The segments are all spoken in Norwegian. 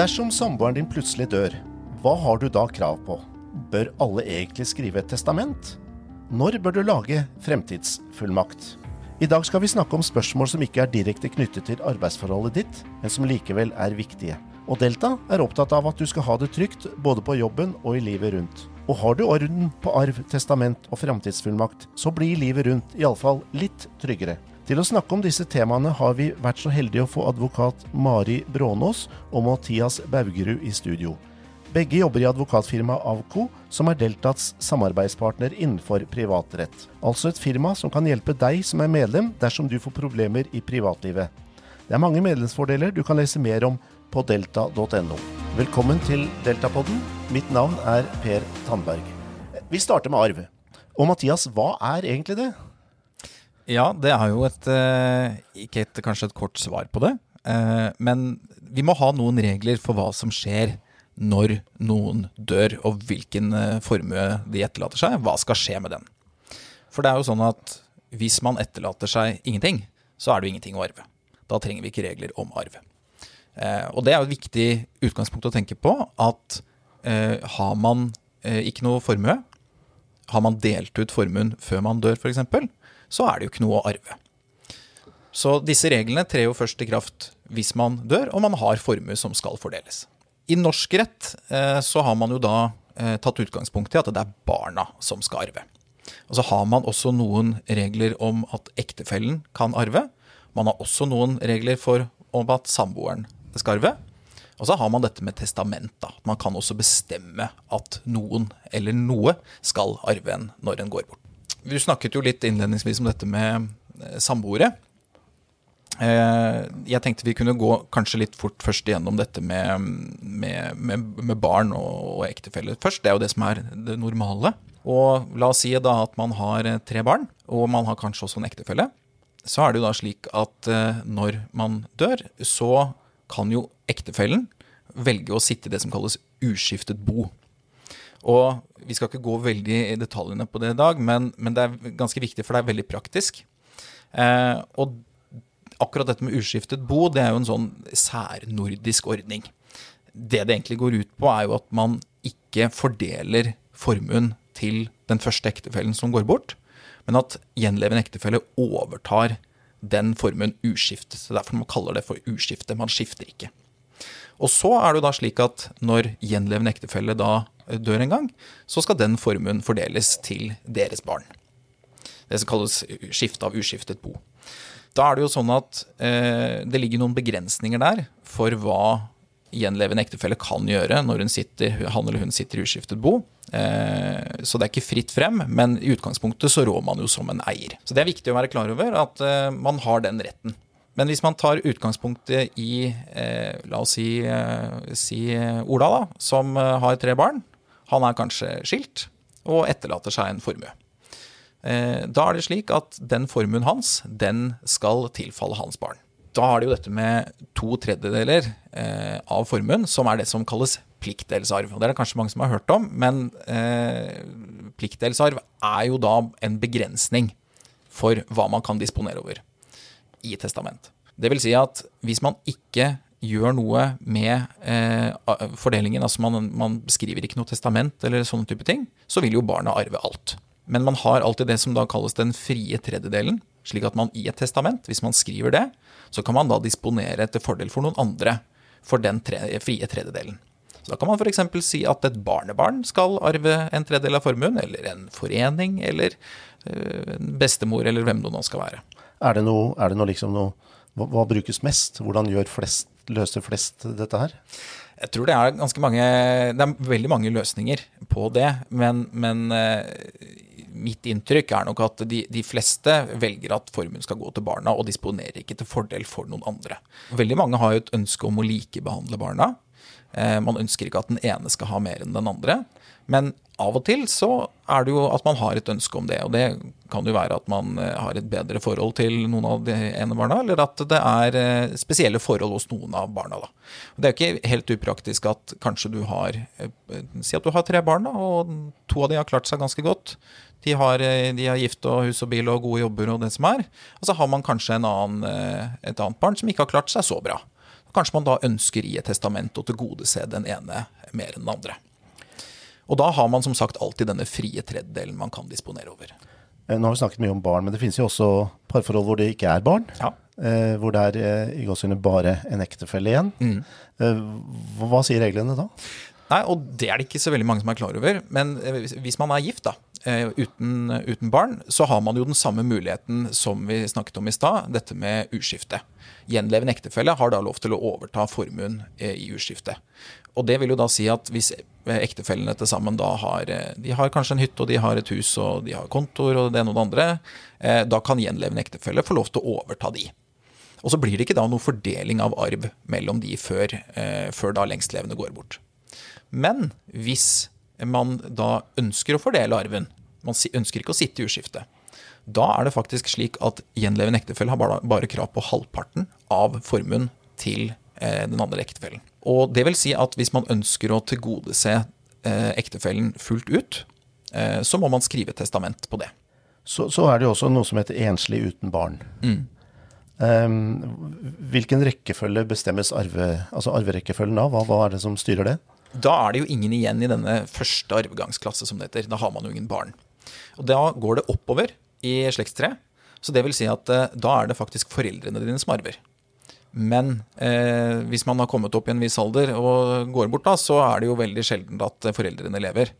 Dersom samboeren din plutselig dør, hva har du da krav på? Bør alle egentlig skrive et testament? Når bør du lage fremtidsfullmakt? I dag skal vi snakke om spørsmål som ikke er direkte knyttet til arbeidsforholdet ditt, men som likevel er viktige. Og Delta er opptatt av at du skal ha det trygt både på jobben og i livet rundt. Og har du orden på arv, testament og fremtidsfullmakt, så blir livet rundt iallfall litt tryggere. Til å snakke om disse temaene har vi vært så heldige å få advokat Mari Brånås og Mathias Baugerud i studio. Begge jobber i advokatfirmaet Avco, som er Deltats samarbeidspartner innenfor privatrett. Altså et firma som kan hjelpe deg som er medlem dersom du får problemer i privatlivet. Det er mange medlemsfordeler du kan lese mer om på delta.no. Velkommen til Deltapodden. Mitt navn er Per Tandberg. Vi starter med arv. Og Mathias, hva er egentlig det? Ja, det er jo et eh, Ikke et, kanskje et kort svar på det. eh, Men vi må ha noen regler for hva som skjer når noen dør, og hvilken eh, formue de etterlater seg. Hva skal skje med den? For det er jo sånn at hvis man etterlater seg ingenting, så er det jo ingenting å arve. Da trenger vi ikke regler om arv. Og det er jo et viktig utgangspunkt å tenke på, at har man ikke noe formue, har man delt ut formuen før man dør f.eks., så er det jo ikke noe å arve. Så disse reglene trer jo først i kraft hvis man dør, og man har formue som skal fordeles. I norsk rett eh, så har man jo da eh, tatt utgangspunkt i at det er barna som skal arve. Og så har man også noen regler om at ektefellen kan arve. Man har også noen regler for om at samboeren skal arve. Og så har man dette med testament. da. Man kan også bestemme at noen eller noe skal arve en når en går bort. Du snakket jo litt innledningsvis om dette med eh, samboere. Eh, Jeg tenkte vi kunne gå kanskje litt fort først igjennom dette med, med, med, med barn og, og ektefelle først. Det er jo det som er det normale. Og la oss si da at man har eh, tre barn, og man har kanskje også en ektefelle. Så er det jo da slik at når man dør, så kan jo ektefellen velge å sitte i det som kalles uskiftet bo. Og vi skal ikke gå veldig i detaljene på det i dag, men, men det er ganske viktig, for det er veldig praktisk. Eh, og akkurat dette med uskiftet bo, det er jo en sånn særnordisk ordning. Det det egentlig går ut på, er jo at man ikke fordeler formuen til den første ektefellen som går bort, men at gjenlevende ektefelle overtar den formuen uskiftet. Så Derfor man kaller det for uskifte. Man skifter ikke. Og så er det jo da slik at når gjenlevende ektefelle da dør en gang, så skal den formuen fordeles til deres barn. Det som kalles skifte av uskiftet bo. Da er det jo sånn at eh, det ligger noen begrensninger der for hva gjenlevende ektefelle kan gjøre når sitter, han eller hun sitter i uskiftet bo. Eh, så det er ikke fritt frem, men i utgangspunktet så rår man jo som en eier. Så det er viktig å være klar over at eh, man har den retten. Men hvis man tar utgangspunktet i, eh, la oss si, eh, si Ola, da, som eh, har tre barn. Han er kanskje skilt og etterlater seg en formue. Eh, da er det slik at den formuen hans, den skal tilfalle hans barn. Da er det jo dette med to tredjedeler eh, av formuen, som er det som kalles pliktdelsarv. Det er det kanskje mange som har hørt om, men eh, pliktdelsarv er jo da en begrensning for hva man kan disponere over i testament. Det vil si at hvis man ikke gjør noe med eh, fordelingen, altså man, man skriver ikke noe testament eller sånne type ting, så vil jo barna arve alt. Men man har alltid det som da kalles den frie tredjedelen, slik at man i et testament, hvis man skriver det, så kan man da disponere til fordel for noen andre for den tre, frie tredjedelen. Så da kan man f.eks. si at et barnebarn skal arve en tredjedel av formuen, eller en forening, eller øh, en bestemor, eller hvem det nå skal være. Er det noe, er det noe liksom noe hva, hva brukes mest? Hvordan gjør flest, løser flest dette her? Jeg tror det er ganske mange Det er veldig mange løsninger på det, men, men mitt inntrykk er nok at de, de, fleste velger at formuen skal gå til barna, og disponerer ikke til fordel for noen andre. Veldig mange har jo et ønske om å likebehandle barna. Eh, man ønsker ikke at den ene skal ha mer enn den andre. Men av og til så er det jo at man har et ønske om det. Og det kan jo være at man har et bedre forhold til noen av de ene barna, eller at det er spesielle forhold hos noen av barna. Da. Det er jo ikke helt upraktisk at kanskje du har Si at du har tre barn, da, og to av de har klart seg ganske godt. De har, de har gift og hus og bil og gode jobber og det som er. Og så har man kanskje annen, et annet barn som ikke har klart seg så bra. Kanskje man da ønsker i et testament å tilgodese den ene mer enn den andre. Og da har man som sagt alltid denne frie tredjedelen man kan disponere over. Eh, Nå har vi snakket mye om barn, men det finnes jo også parforhold hvor det ikke er barn. Ja. Eh, hvor det er eh, i gåsehudet bare en ektefelle igjen. Eh, hva, sier reglene da? Nei, og det er det ikke så veldig mange som er klar over. Men hvis- man er gift, da, uten, uten barn, så har man jo den samme muligheten som vi snakket om i stad, dette med uskifte. Gjenlevende ektefelle har da lov til å overta formuen eh, i uskifte. Og det vil jo da si at hvis eh, ektefellene til sammen da har eh, De har kanskje en hytte, og de har et hus, og de har kontor, og det ene og det andre, eh, da kan gjenlevende ektefelle få lov til å overta de. Og så blir det ikke da noe fordeling av arv mellom de før, eh, før da lengstlevende går bort. Men hvis man da ønsker å fordele arven, man ønsker ikke å sitte i uskifte, da er det faktisk slik at gjenlevende ektefelle har bare, bare krav på halvparten av formuen til eh, den andre ektefellen. Og det vil si at hvis man ønsker å tilgodese eh, ektefellen fullt ut, eh, så må man skrive testament på det. Så, så er det jo også noe som heter enslig uten barn. Eh, hvilken rekkefølge bestemmes arve, altså arverekkefølgen av? Hva, hva er det som styrer det? Da er det jo ingen igjen i denne første arvegangsklasse, som det heter. Da har man jo ingen barn. Og da går det oppover i slektstreet. Så det vil si at eh, da er det faktisk foreldrene dine som arver. Men eh, hvis man har kommet opp i en viss alder og går bort, da, så er det jo veldig sjelden at eh, foreldrene lever.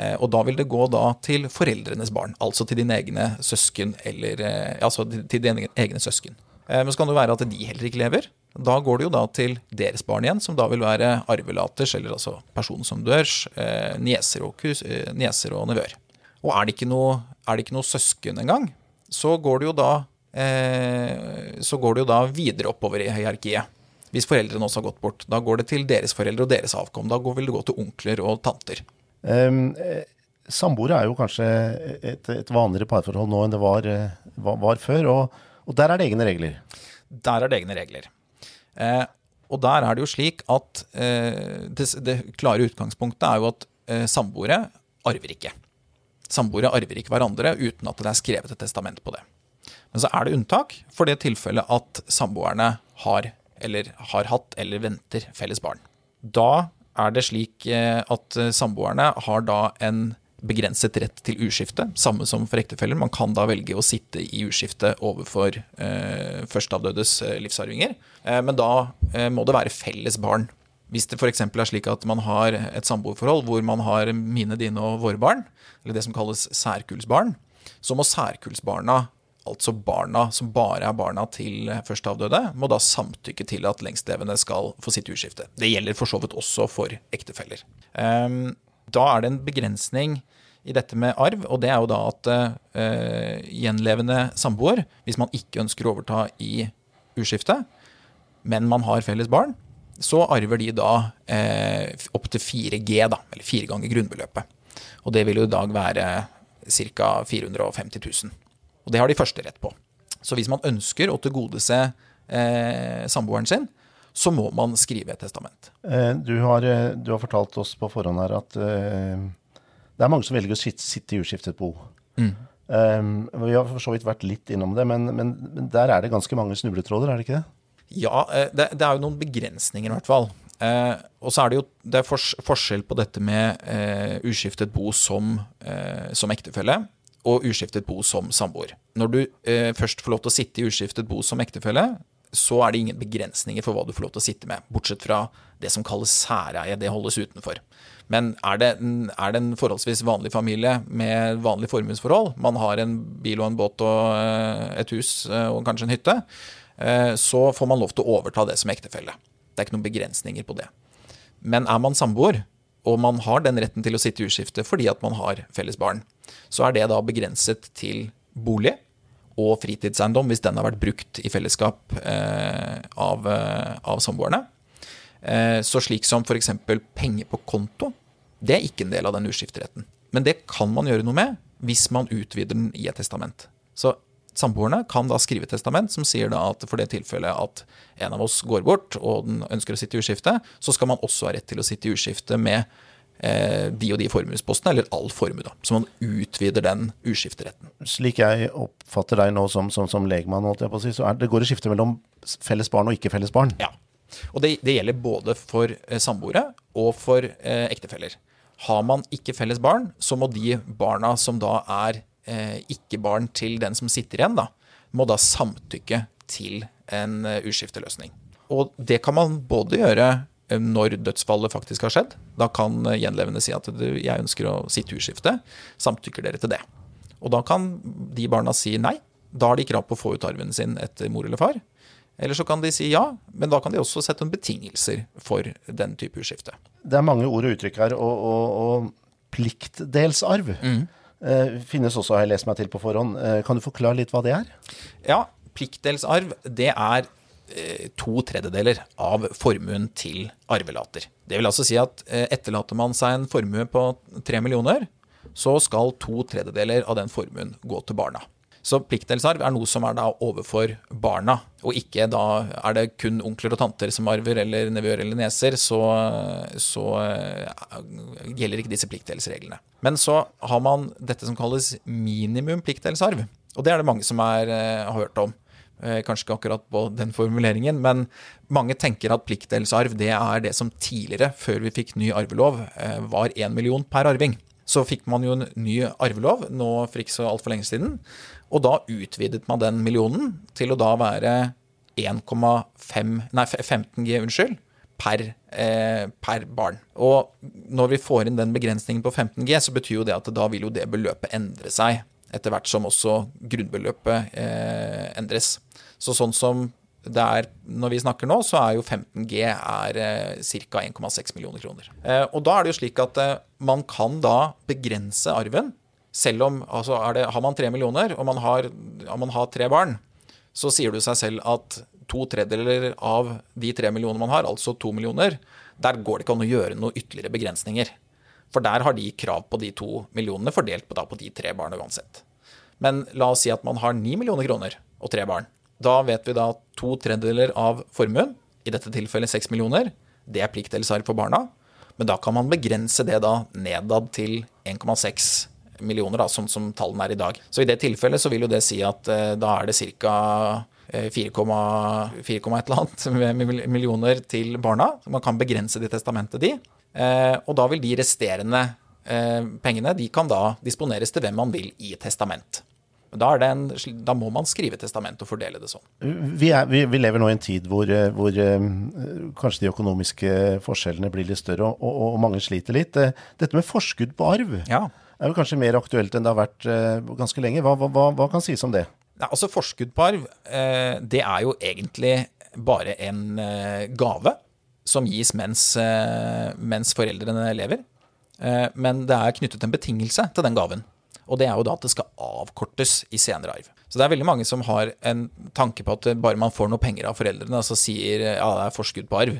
Eh, og da vil det gå da til foreldrenes barn, altså til dine egne søsken eller eh, Altså til dine egne søsken. Eh, men så kan det være at de heller ikke lever. Da går det jo da til deres barn igjen, som da vil være arvelaters, eller altså personen som dørs, eh, nieser og, kus, eh, nieser og nevøer. Og er det ikke noe, det ikke noe søsken engang, så går det jo da eh, så går det jo da videre oppover i hierarkiet. Hvis foreldrene også har gått bort. Da går det til deres foreldre og deres avkom. Da går, vil det gå til onkler og tanter. Um, Samboere er jo kanskje et, et vanligere parforhold nå enn det var, eh, var, var før, og, og der er det egne regler. Der er det egne regler. Eh, og der er det jo slik at eh, det, det klare utgangspunktet er jo at eh, samboere arver ikke. Samboere arver ikke hverandre uten at det er skrevet et testament på det. Men så er det unntak for det tilfellet at samboerne har, eller har hatt eller venter felles barn. Da er det slik eh, at eh, samboerne har da en begrenset rett til uskifte, samme som for ektefeller. Man kan da velge å sitte i uskifte overfor eh, førsteavdødes eh, livsarvinger, eh, men da eh, må det være felles barn. Hvis det f.eks. er slik at man har et samboerforhold hvor man har mine, dine og våre barn, eller det som kalles særkullsbarn, så må særkullsbarna, altså barna som bare er barna til førsteavdøde, må da samtykke til at lengstlevende skal få sitt uskifte. Det gjelder for så vidt også for ektefeller. Ehm, da er det en begrensning i dette med arv, og det er jo da at uh, gjenlevende samboer, hvis man ikke ønsker å overta i uskifte, men man har felles barn, så arver de da uh, opptil 4G, da, eller fire ganger grunnbeløpet. Og det vil jo i dag være ca. 450 000. Og det har de første rett på. Så hvis man ønsker å tilgodese eh, samboeren sin, så må man skrive et testament. Eh, Du har, eh, du har fortalt oss på forhånd her at eh, det er mange som velger å sitte, sitte i uskiftet bo. Eh, vi har for så vidt vært litt innom det, men, men, men der er det ganske mange snubletråder, er det ikke det? Ja, det, det er jo noen begrensninger i hvert fall. Eh, og så er det jo det er fors forskjell på dette med eh, uskiftet bo som, eh, som ektefelle og uskiftet bo som samboer. Når du først får lov til å sitte i uskiftet bo som ektefelle, så er det ingen begrensninger for hva du får lov til å sitte med, bortsett fra det som kalles særeie. Det holdes utenfor. Men er det, er det en forholdsvis vanlig familie med vanlig formuesforhold, man har en bil og en båt og eh, et hus eh, og kanskje en hytte, eh, så får man lov til å overta det som ektefelle. Det er ikke noen begrensninger på det. Men er man samboer, og man har den retten til å sitte i uskifte fordi at man har felles barn, så er det da begrenset til bolig og fritidseiendom hvis den har vært brukt i fellesskap eh, av, eh, av samboerne. Eh, så slik som f.eks. penger på konto, det er ikke en del av den uskifteretten. Men det kan man gjøre noe med hvis man utvider den i et testament. Så samboerne kan da skrive et testament som sier da at for det tilfellet at en av oss går bort og den ønsker å sitte i uskifte, så skal man også ha rett til å sitte i uskifte med de og de formuespostene, eller all formue. da. Så man utvider den uskifteretten. Slik jeg oppfatter deg nå som, som, som legmann, holdt jeg på å si, så er, det går det skifte mellom felles barn og ikke felles barn. Ja. Og det, det gjelder både for eh, samboere og for eh, ektefeller. Har man ikke felles barn, så må de barna som da er eh, ikke-barn til den som sitter igjen, da, må da samtykke til en uh, uskifteløsning. Og det kan man både gjøre eh, når dødsfallet faktisk har skjedd. Da kan eh, gjenlevende si at jeg ønsker å sitte turskifte', Samtykker dere til det? Og da kan de barna si nei. Da har de krav på å få ut arven sin etter mor eller far. Eller så kan de si ja, men da kan de også sette noen betingelser for den type uskifte. Det er mange ord og uttrykk her, og, og, og pliktdelsarv mm. eh, finnes også, har jeg lest meg til på forhånd. Eh, kan du forklare litt hva det er? Ja, pliktdelsarv det er eh, to tredjedeler av formuen til arvelater. Det vil altså si at eh, etterlater man seg en formue på tre millioner, så skal to tredjedeler av den formuen gå til barna. Så pliktdelsarv er noe som er da overfor barna, og ikke da er det kun onkler og tanter som arver, eller nevøer eller neser, så, så uh, gjelder ikke disse pliktdelsreglene. Men så har man dette som kalles minimum pliktdelsarv, og det er det mange som er, har hørt om. Uh, kanskje ikke akkurat på den formuleringen, men mange tenker at pliktdelsarv det er det som tidligere, før vi fikk ny arvelov, var én million per arving. Så fikk man jo en ny arvelov nå for ikke så altfor lenge siden. Og da utvidet man den millionen til å da være 1,5 Nei, 15 G, unnskyld. Per, eh, per, barn. Og når vi får inn den begrensningen på 15 G, så betyr jo det at da vil jo det beløpet endre seg. Etter hvert som også grunnbeløpet eh, endres. Så sånn som det er, når vi snakker nå, så er jo 15G er eh, ca. 1,6 millioner kroner. Eh, og da er det jo slik at eh, man kan da begrense arven. Selv om altså det, Har man tre millioner, og man har, man har tre barn, så sier det seg selv at to tredjedeler av de tre millionene man har, altså to millioner, der går det ikke an å gjøre noen ytterligere begrensninger. For der har de krav på de to millionene fordelt på, da, på de tre barna uansett. Men la oss si at man har ni millioner kroner og tre barn. Da vet vi da at to tredjedeler av formuen, i dette tilfellet seks millioner, det er pliktdelsarv for barna. Men da kan man begrense det da nedad til 1,6 millioner, da, sånn som tallene er i dag. Så i det tilfellet så vil jo det si at eh, da er det ca. 4,1 eller annet millioner til barna. Man kan begrense det testamentet de. Eh, og da vil de resterende eh, pengene de kan da disponeres til hvem man vil i testament. Da, en, da, må man skrive testament og fordele det sånn. Vi, er, vi, vi lever nå i en tid hvor, eh, hvor, eh, kanskje de økonomiske forskjellene blir litt større, og, og, og mange sliter litt. Eh, dette med forskudd på arv ja. er jo kanskje mer aktuelt enn det har vært ganske lenge. Hva, hva, hva kan sies om det? Ja, altså Forskudd på arv, det er jo egentlig bare en gave som gis mens, mens foreldrene lever. Men det er knyttet en betingelse til den gaven. Og det er jo da at det skal avkortes i senere arv. Så det er veldig mange som har en tanke på at bare man får noe penger av foreldrene, så sier ja, det er forskudd på arv.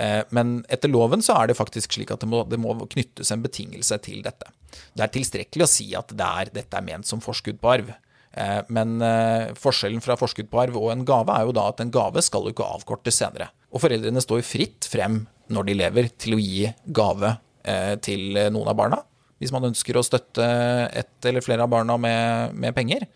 Eh, men etter loven så er det faktisk slik at det må, det må, knyttes en betingelse til dette. Det er tilstrekkelig å si at det er, dette er ment som forskudd på arv. Eh, men eh, forskjellen fra forskudd på arv og en gave er jo da at en gave skal jo ikke avkortes senere. Og foreldrene står jo fritt frem når de lever til å gi gave til noen av barna. Hvis man ønsker å støtte ett eller flere av barna med, med penger,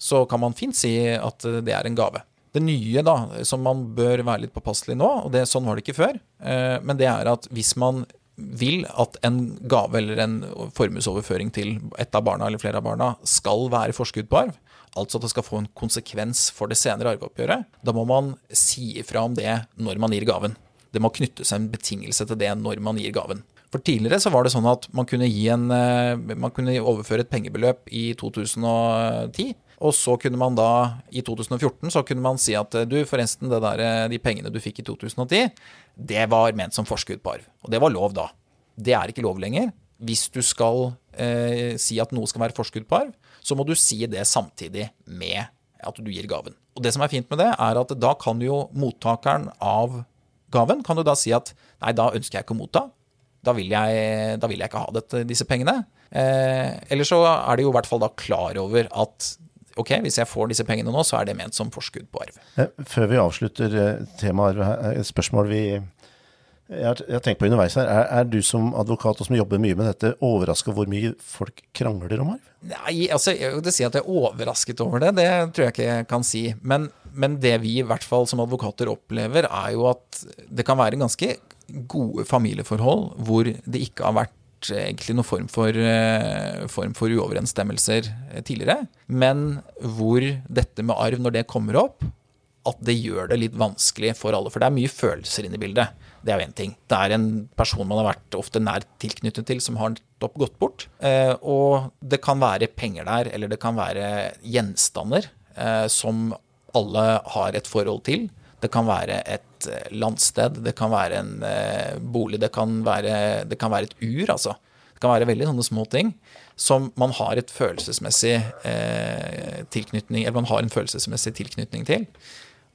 så kan man fint si at det er en gave. Det nye da, som man bør være litt påpasselig nå, og det, sånn var det ikke før, eh, men det er at hvis man vil at en gave eller en formuesoverføring til et av barna eller flere av barna skal være forskudd på arv, altså at det skal få en konsekvens for det senere arveoppgjøret, da må man si ifra om det når man gir gaven. Det må knyttes en betingelse til det når man gir gaven. For tidligere så var det sånn at man kunne, en, eh, man kunne overføre et pengebeløp i 2010. Og så kunne man da, i 2014, så kunne man si at du, forresten, der, eh, de pengene du fikk i 2010, det var ment som forskudd på arv. Og det var lov da. Det er ikke lov lenger. Hvis du skal eh, si at noe skal være forskudd på arv, så må du si det samtidig med at du gir gaven. Og det som er fint med det, er at da kan jo mottakeren av gaven kan du da si at nei, da ønsker jeg ikke å motta. Da vil jeg, da vil jeg ikke ha dette, disse pengene. Eh, eller så er de jo i hvert fall da klar over at ok, hvis jeg får disse pengene nå, så er det ment som forskudd på arv. Eh, før vi avslutter eh, temaet arv, et spørsmål vi jeg har tenkt på underveis her. Er, er, du som advokat og som jobber mye med dette, overraska hvor mye folk krangler om arv? Nei, altså, jeg vil si at jeg er overrasket over det. Det tror jeg ikke jeg kan si. Men men det vi i hvert fall som advokater opplever, er jo at det kan være ganske gode familieforhold hvor det ikke har vært egentlig noen form for, eh, form for uoverensstemmelser eh, tidligere, men hvor dette med arv, når det kommer opp, at det gjør det litt vanskelig for alle. For det er mye følelser inne i bildet. Det er jo én ting. Det er en person man har vært ofte nær tilknyttet til, som har gått bort. Eh, og det kan være penger der, eller det kan være gjenstander som alle har et forhold til. Det kan være et landsted, det kan være en bolig, det kan være, det kan være et ur, altså. Det kan være veldig sånne små ting som man har et følelsesmessig eh, tilknytning Eller man har en følelsesmessig tilknytning til.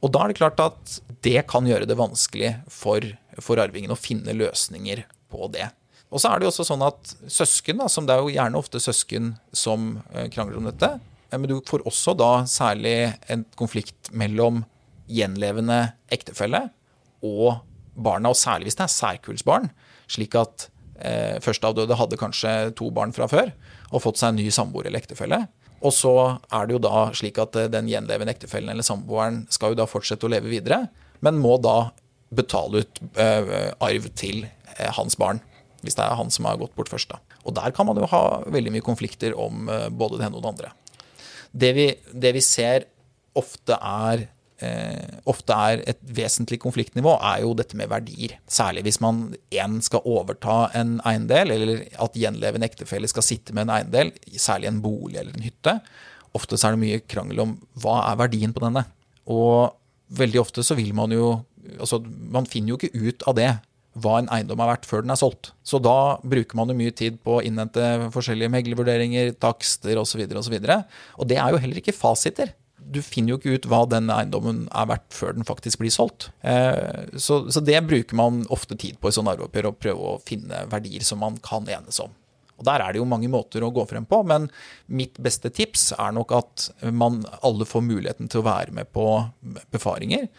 Og da er det klart at det kan gjøre det vanskelig for, for arvingen å finne løsninger på det. Og så er det jo også sånn at søsken, da, som det er jo gjerne ofte søsken som eh, krangler om dette, eh, men du får også da særlig en konflikt mellom gjenlevende ektefelle og barna, og særlig hvis det er særkullsbarn, slik at eh, førsteavdøde hadde kanskje to barn fra før og fått seg en ny samboer eller ektefelle. Og så er det jo da slik at eh, den gjenlevende ektefellen eller samboeren skal jo da fortsette å leve videre, men må da betale ut eh, arv til eh, hans barn. Hvis det er han som har gått bort først, da. Og der kan man jo ha veldig mye konflikter om eh, både det ene og det andre. Det vi, det vi ser ofte er ofte er et vesentlig konfliktnivå, er jo dette med verdier. Særlig hvis man én skal overta en eiendel, eller at gjenlevende ektefelle skal sitte med en eiendel, særlig en bolig eller en hytte. Ofte så er det mye krangel om hva er verdien på denne. Og veldig ofte så vil man jo Altså, man finner jo ikke ut av det hva en eiendom er verdt før den er solgt. Så da bruker man jo mye tid på å innhente forskjellige meglervurderinger, takster osv. Og, så videre, og, så og det er jo heller ikke fasiter du finner jo ikke ut hva den eiendommen er verdt før den faktisk blir solgt. Eh, så, det bruker man ofte tid på i sånne arveoppgjør, å prøve å finne verdier som man kan enes om. Og Der er det jo mange måter å gå frem på, men mitt beste tips er nok at man alle får muligheten til å være med på befaringer,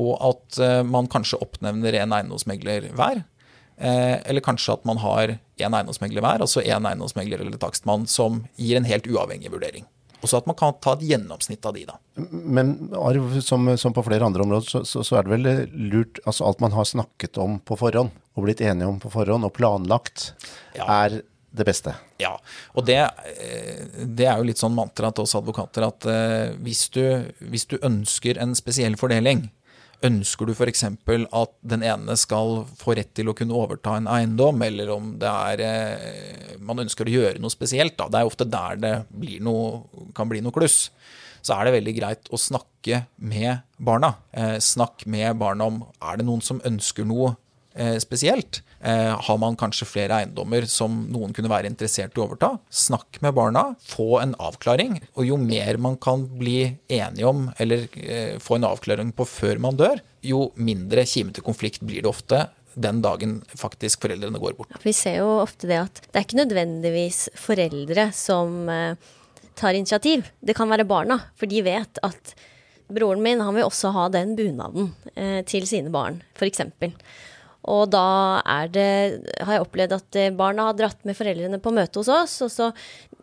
og at eh, man kanskje oppnevner en eiendomsmegler hver. Eh, eller kanskje at man har én eiendomsmegler hver, altså én eiendomsmegler eller takstmann som gir en helt uavhengig vurdering. Og så at man kan ta et gjennomsnitt av de, da. Men arv, som, som på flere andre områder, så, så, så, er det vel lurt Altså alt man har snakket om på forhånd, og blitt enige om på forhånd, og planlagt, ja. er det beste. Ja, og det, eh, det, er jo litt sånn mantra til oss advokater at uh, hvis, du, hvis du ønsker en spesiell fordeling, Ønsker du f.eks. at den ene skal få rett til å kunne overta en eiendom, eller om det er eh, man ønsker å gjøre noe spesielt, da. det er ofte der det noe, kan bli noe kluss, så er det veldig greit å snakke med barna. Eh, snakk med barna om er det noen som ønsker noe Eh, spesielt. Eh, har man kanskje flere eiendommer som noen kunne være interessert i å overta, snakk med barna, få en avklaring. Og jo mer man kan bli enige om, eller eh, få en avklaring på før man dør, jo mindre kimete konflikt blir det ofte den dagen faktisk foreldrene går bort. Vi ser jo ofte det at det er ikke nødvendigvis foreldre som tar initiativ. Det kan være barna, for de vet at broren min han vil også ha den bunaden til sine barn, f.eks. Og da det, har jeg opplevd at eh, barna har dratt med foreldrene på møte hos oss, og så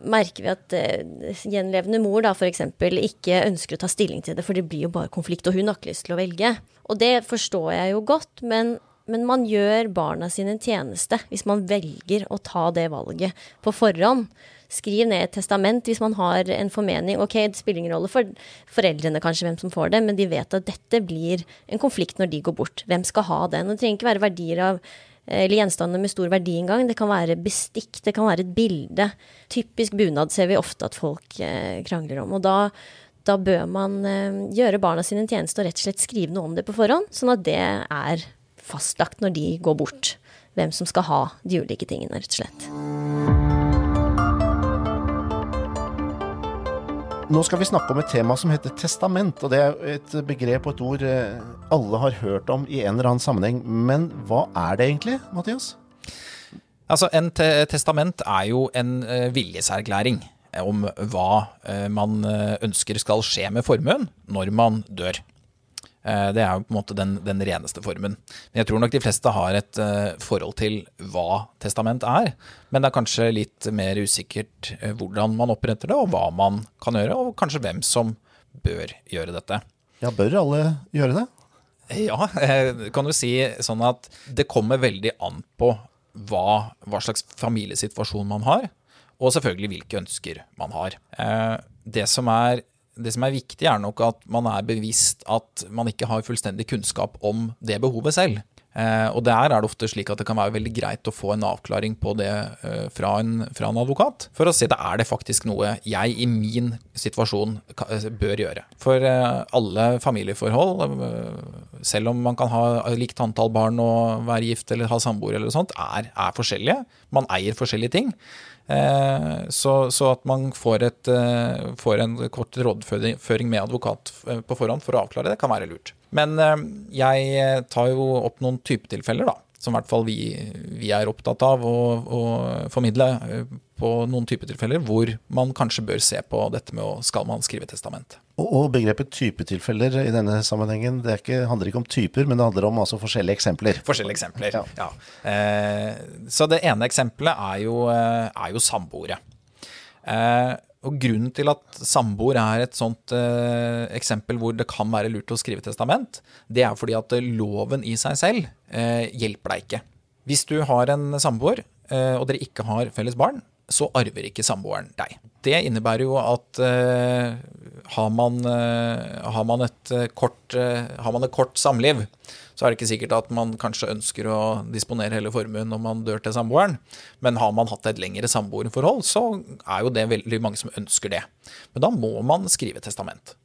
merker vi at uh, gjenlevende mor da f.eks. ikke ønsker å ta stilling til det, for det blir jo bare konflikt, og hun har ikke lyst til å velge. Og det forstår jeg jo godt, men, men man gjør barna sine en tjeneste hvis man velger å ta det valget på forhånd. Skriv ned et testament hvis man har en formening. Ok, det spiller ingen rolle for foreldrene kanskje hvem som får det, men de vet at dette blir en konflikt når de går bort. Hvem skal ha den? Det trenger ikke være verdier av eller gjenstander med stor verdi engang. Det kan være bestikk, det kan være et bilde. Typisk bunad ser vi ofte at folk eh, krangler om. Og da, da bør man eh, gjøre barna sine en tjeneste og rett og slett skrive noe om det på forhånd, sånn at det er fastlagt når de går bort. Hvem som skal ha de ulike tingene, rett og slett. Nå skal vi snakke om et tema som heter testament. og Det er et begrep og et ord eh, alle har hørt om i en eller annen sammenheng. Men hva er det egentlig, Mathias? Altså, En te testament er jo en uh, viljeserklæring om hva uh, man ønsker skal skje med formuen når man dør. Eh, det er jo på en måte den, den, reneste formen. Men jeg tror nok de fleste har et uh, forhold til hva testament er. Men det er kanskje litt mer usikkert uh, hvordan man oppretter det, og hva man kan gjøre, og kanskje hvem som bør gjøre dette. Ja, bør alle gjøre det? Ja, eh, kan du si sånn at det kommer veldig an på hva, hva slags familiesituasjon man har, og selvfølgelig hvilke ønsker man har. Eh, det som er det som er viktig, er nok at man er bevisst at man ikke har fullstendig kunnskap om det behovet selv. Eh, og der er det ofte slik at det kan være veldig greit å få en avklaring på det eh, fra, en, fra, en, advokat, for å se det er det faktisk noe jeg i min situasjon eh, bør gjøre. For alle familieforhold, selv om man kan ha likt antall barn og være gift eller ha samboer eller sånt, er, er forskjellige. Man eier forskjellige ting. Så, så, at man får, et, får en kort rådføring med advokat på forhånd for å avklare det, kan være lurt. Men eh, jeg tar jo opp noen typetilfeller, da. Som i hvert fall vi, vi er opptatt av å, å, formidle eh, på noen type tilfeller, hvor man kanskje bør se på dette med å skal man skrive testament. Og, og begrepet typetilfeller i denne sammenhengen, det ikke, handler ikke om typer, men det handler om altså forskjellige eksempler. Forskjellige eksempler, ja. ja. Eh, så det ene eksempelet er jo, eh, er jo samboere. Eh, og grunnen til at samboer er et sånt eh, eksempel hvor det kan være lurt å skrive testament, det er fordi at loven i seg selv eh, hjelper deg ikke. Hvis du har en samboer, eh, og dere ikke har felles barn, så arver ikke samboeren deg. Det innebærer jo at eh, har, man, eh, har, man et kort, har man et kort samliv, så er det ikke sikkert at man kanskje ønsker å disponere hele formuen når man dør til samboeren. Men har man hatt et lengre samboerforhold, så er jo det veldig mange som ønsker det. Men da må man skrive testament.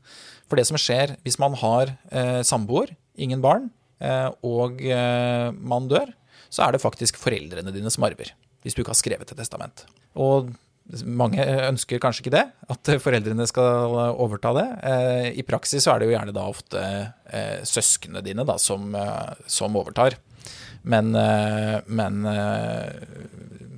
For det som skjer hvis man har eh, samboer, ingen barn, eh, og eh, man dør, så er det faktisk foreldrene dine som arver. Hvis du ikke har skrevet et testament. Og mange ønsker kanskje ikke det, at foreldrene skal overta det. Eh, I praksis så er det jo gjerne da ofte eh, søsknene dine da, som, eh, som overtar. Men, men,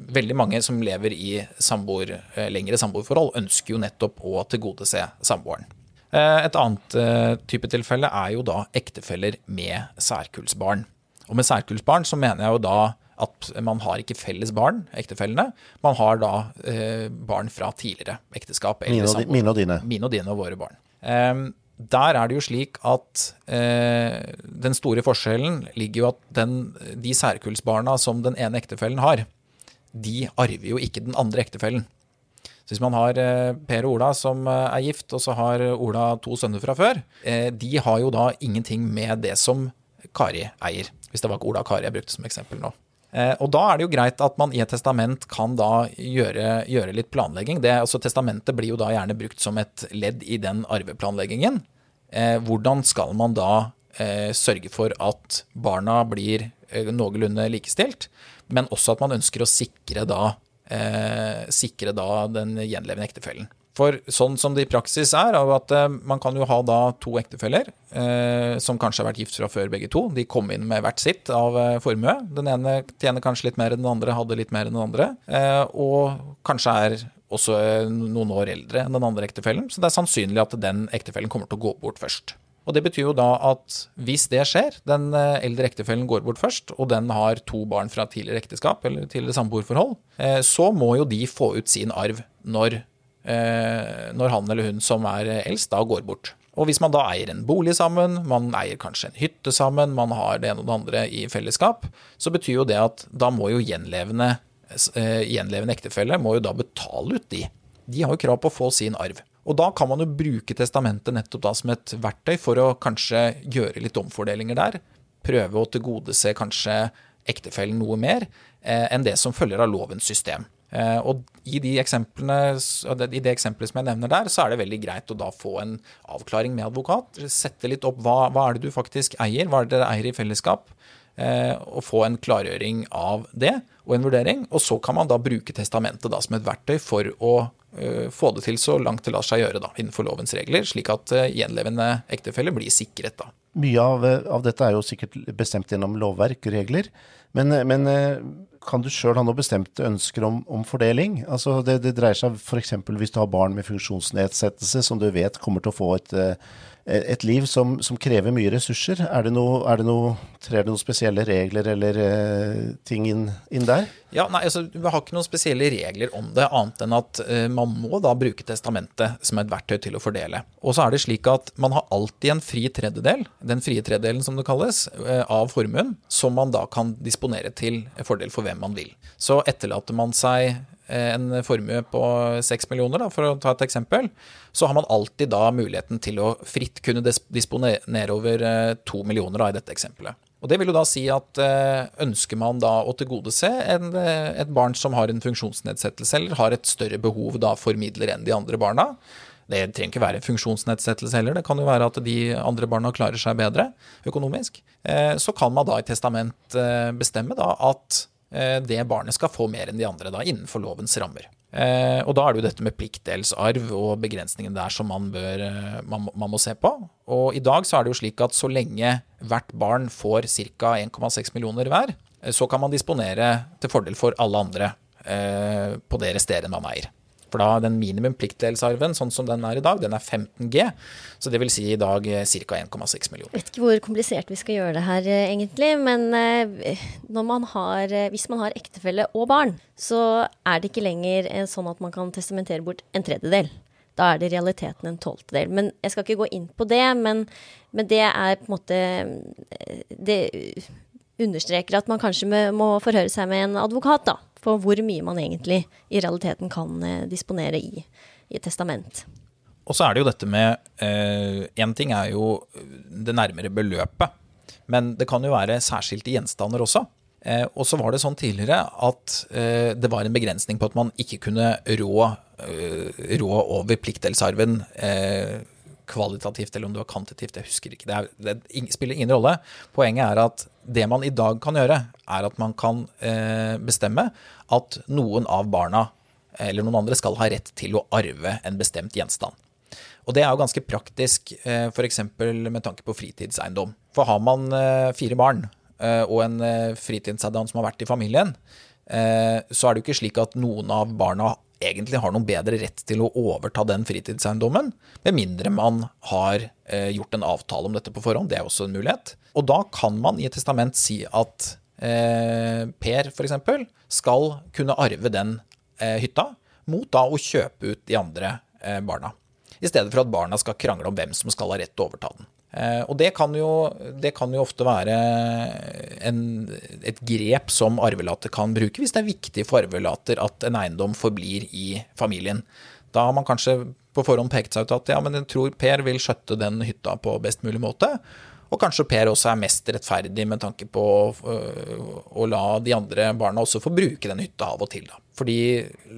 veldig mange som lever i samboer, lengre samboerforhold, ønsker jo nettopp å tilgodese samboeren. Et annet type tilfelle er jo da ektefeller med særkullsbarn. Og med særkullsbarn så mener jeg jo da at man har ikke felles barn, ektefellene. Man har da eh, barn fra tidligere ekteskap. Mine og, mine og, dine. Mine og dine og våre barn. Eh, der er det jo slik at eh, den store forskjellen ligger jo at den, de særkullsbarna som den ene ektefellen har, de arver jo ikke den andre ektefellen. Så hvis man har eh, Per og Ola som eh, er gift, og så har Ola to sønner fra før, eh, de har jo da ingenting med det som Kari eier. Hvis det var ikke Ola og Kari jeg brukte som eksempel nå. Eh, og da er det jo greit at man i et testament kan da gjøre, gjøre litt planlegging. Det, altså Testamentet blir jo da gjerne brukt som et ledd i den arveplanleggingen. Eh, hvordan skal man da eh, sørge for at barna blir noenlunde likestilt, men også at man ønsker å sikre da, sikre da den gjenlevende ektefellen. For sånn som det i praksis er, er at eh, man kan jo ha da to ektefeller eh, som kanskje har vært gift fra før begge to. De kom inn med hvert sitt av eh, formue. Den ene tjener kanskje litt mer enn den andre, hadde litt mer enn den andre. Eh, og kanskje er også eh, noen år eldre enn den andre ektefellen. Så det er sannsynlig at den ektefellen kommer til å gå bort først. Og Det betyr jo da at hvis det skjer, den eh, eldre ektefellen går bort først, og den har to barn fra tidligere ekteskap eller tidligere samboerforhold, så må jo de få ut sin arv når når han eller hun som er eldst, da går bort. Og hvis man da eier en bolig sammen, man eier kanskje en hytte sammen, man har det ene og det andre i fellesskap, så betyr jo det at da må jo gjenlevende, eh, gjenlevende ektefelle må jo da betale ut de. De har jo krav på å få sin arv. Og da kan man jo bruke testamentet nettopp da som et verktøy for å kanskje gjøre litt omfordelinger der. Prøve å tilgodese kanskje ektefellen noe mer eh, enn det som følger av lovens system. Eh, og i, de i det eksempelet som jeg nevner der, så er det veldig greit å da få en avklaring med advokat. Sette litt opp hva, hva er det du faktisk eier, hva er det dere eier i fellesskap? Eh, og få en klargjøring av det, og en vurdering. Og så kan man da bruke testamentet da som et verktøy for å uh, få det til så langt det lar seg gjøre da, innenfor lovens regler, slik at gjenlevende ektefelle blir sikret. da. Mye av, av, dette er jo sikkert bestemt gjennom lovverk regler, men, men kan du sjøl ha noe bestemte ønsker om, om fordeling? Altså det, det, dreier seg f.eks. hvis du har barn med funksjonsnedsettelse som du vet kommer til å få et, eh, et liv som, som krever mye ressurser. Er det noe, er det noe, trer det noen spesielle regler eller eh, ting inn, inn, der? Ja, nei, altså, Vi har ikke noen spesielle regler om det, annet enn at eh, man må da bruke testamentet som et verktøy til å fordele. Og så er det slik at man har alltid en fri tredjedel, den frie tredjedelen som det kalles, eh, av formuen, som man da kan disponere til fordel for hvem man vil. Så etterlater man seg Eh, en formue på 6 millioner, da, for å ta et eksempel, så har man alltid da muligheten til å fritt kunne disponere over 2 millioner da, i dette eksempelet. Og Det vil jo da si at eh, ønsker man da å tilgodese en, et barn som har en funksjonsnedsettelse, eller har et større behov da for midler enn de andre barna, det trenger ikke være funksjonsnedsettelse heller, det kan jo være at de andre barna klarer seg bedre økonomisk. Så kan man da i testament bestemme da at Eh, det barnet skal få mer enn de andre, da, innenfor lovens rammer. Eh, og da er det jo dette med pliktdelsarv og begrensningen der som man, bør, eh, man, man, må se på. Og i dag så er det jo slik at så lenge hvert barn får ca. 1,6 millioner hver, så kan man disponere til fordel for alle andre eh, på det resterende man eier. For da den minimum pliktdelsarven, sånn som den er i dag, den er 15 G. Så det vil si i dag ca. 1,6 millioner. Jeg vet ikke hvor komplisert vi skal gjøre det her eh, egentlig, men eh, man har, eh, hvis man har ektefelle og barn, så er det ikke lenger sånn at man kan testamentere bort en tredjedel. Da er det i realiteten en tolvtedel. Men jeg skal ikke gå inn på det, men, men det er på en måte Det understreker at man kanskje må forhøre seg med en advokat, da på hvor mye man egentlig i realiteten kan eh, disponere i, i et testament. Og så er det jo dette med Én eh, ting er jo det nærmere beløpet, men det kan jo være særskilte gjenstander også. Eh, og så var det sånn tidligere at eh, det var en begrensning på at man ikke kunne rå, eh, rå over pliktdelsarven eh, kvalitativt eller om det var kvantitativt, jeg husker ikke. Det, er, det, spiller ingen rolle. Poenget er at det man i dag kan gjøre, er at man kan eh, bestemme at noen av barna eller noen andre skal ha rett til å arve en bestemt gjenstand. Og det er jo ganske praktisk eh, f.eks. med tanke på fritidseiendom. For har man eh, fire barn eh, og en eh, fritidseiendom som har vært i familien, så er det jo ikke slik at noen av barna egentlig har noen bedre rett til å overta den fritidseiendommen, med mindre man har eh, gjort en avtale om dette på forhånd. Det er også en mulighet. Og da kan man i et testament si at eh, Per f.eks. skal kunne arve den eh, hytta, mot da å kjøpe ut de andre eh, barna. I stedet for at barna skal krangle om hvem som skal ha rett til å overta den. Eh, og det kan, jo, det kan jo ofte være en, et grep som arvelater kan bruke, hvis det er viktig for arvelater at en eiendom forblir i familien. Da har man kanskje på forhånd pekt seg ut at ja, men jeg tror Per vil skjøtte den hytta på best mulig måte. Og kanskje Per også er mest rettferdig med tanke på å, å la de andre barna også få bruke den hytta av og til. Da. Fordi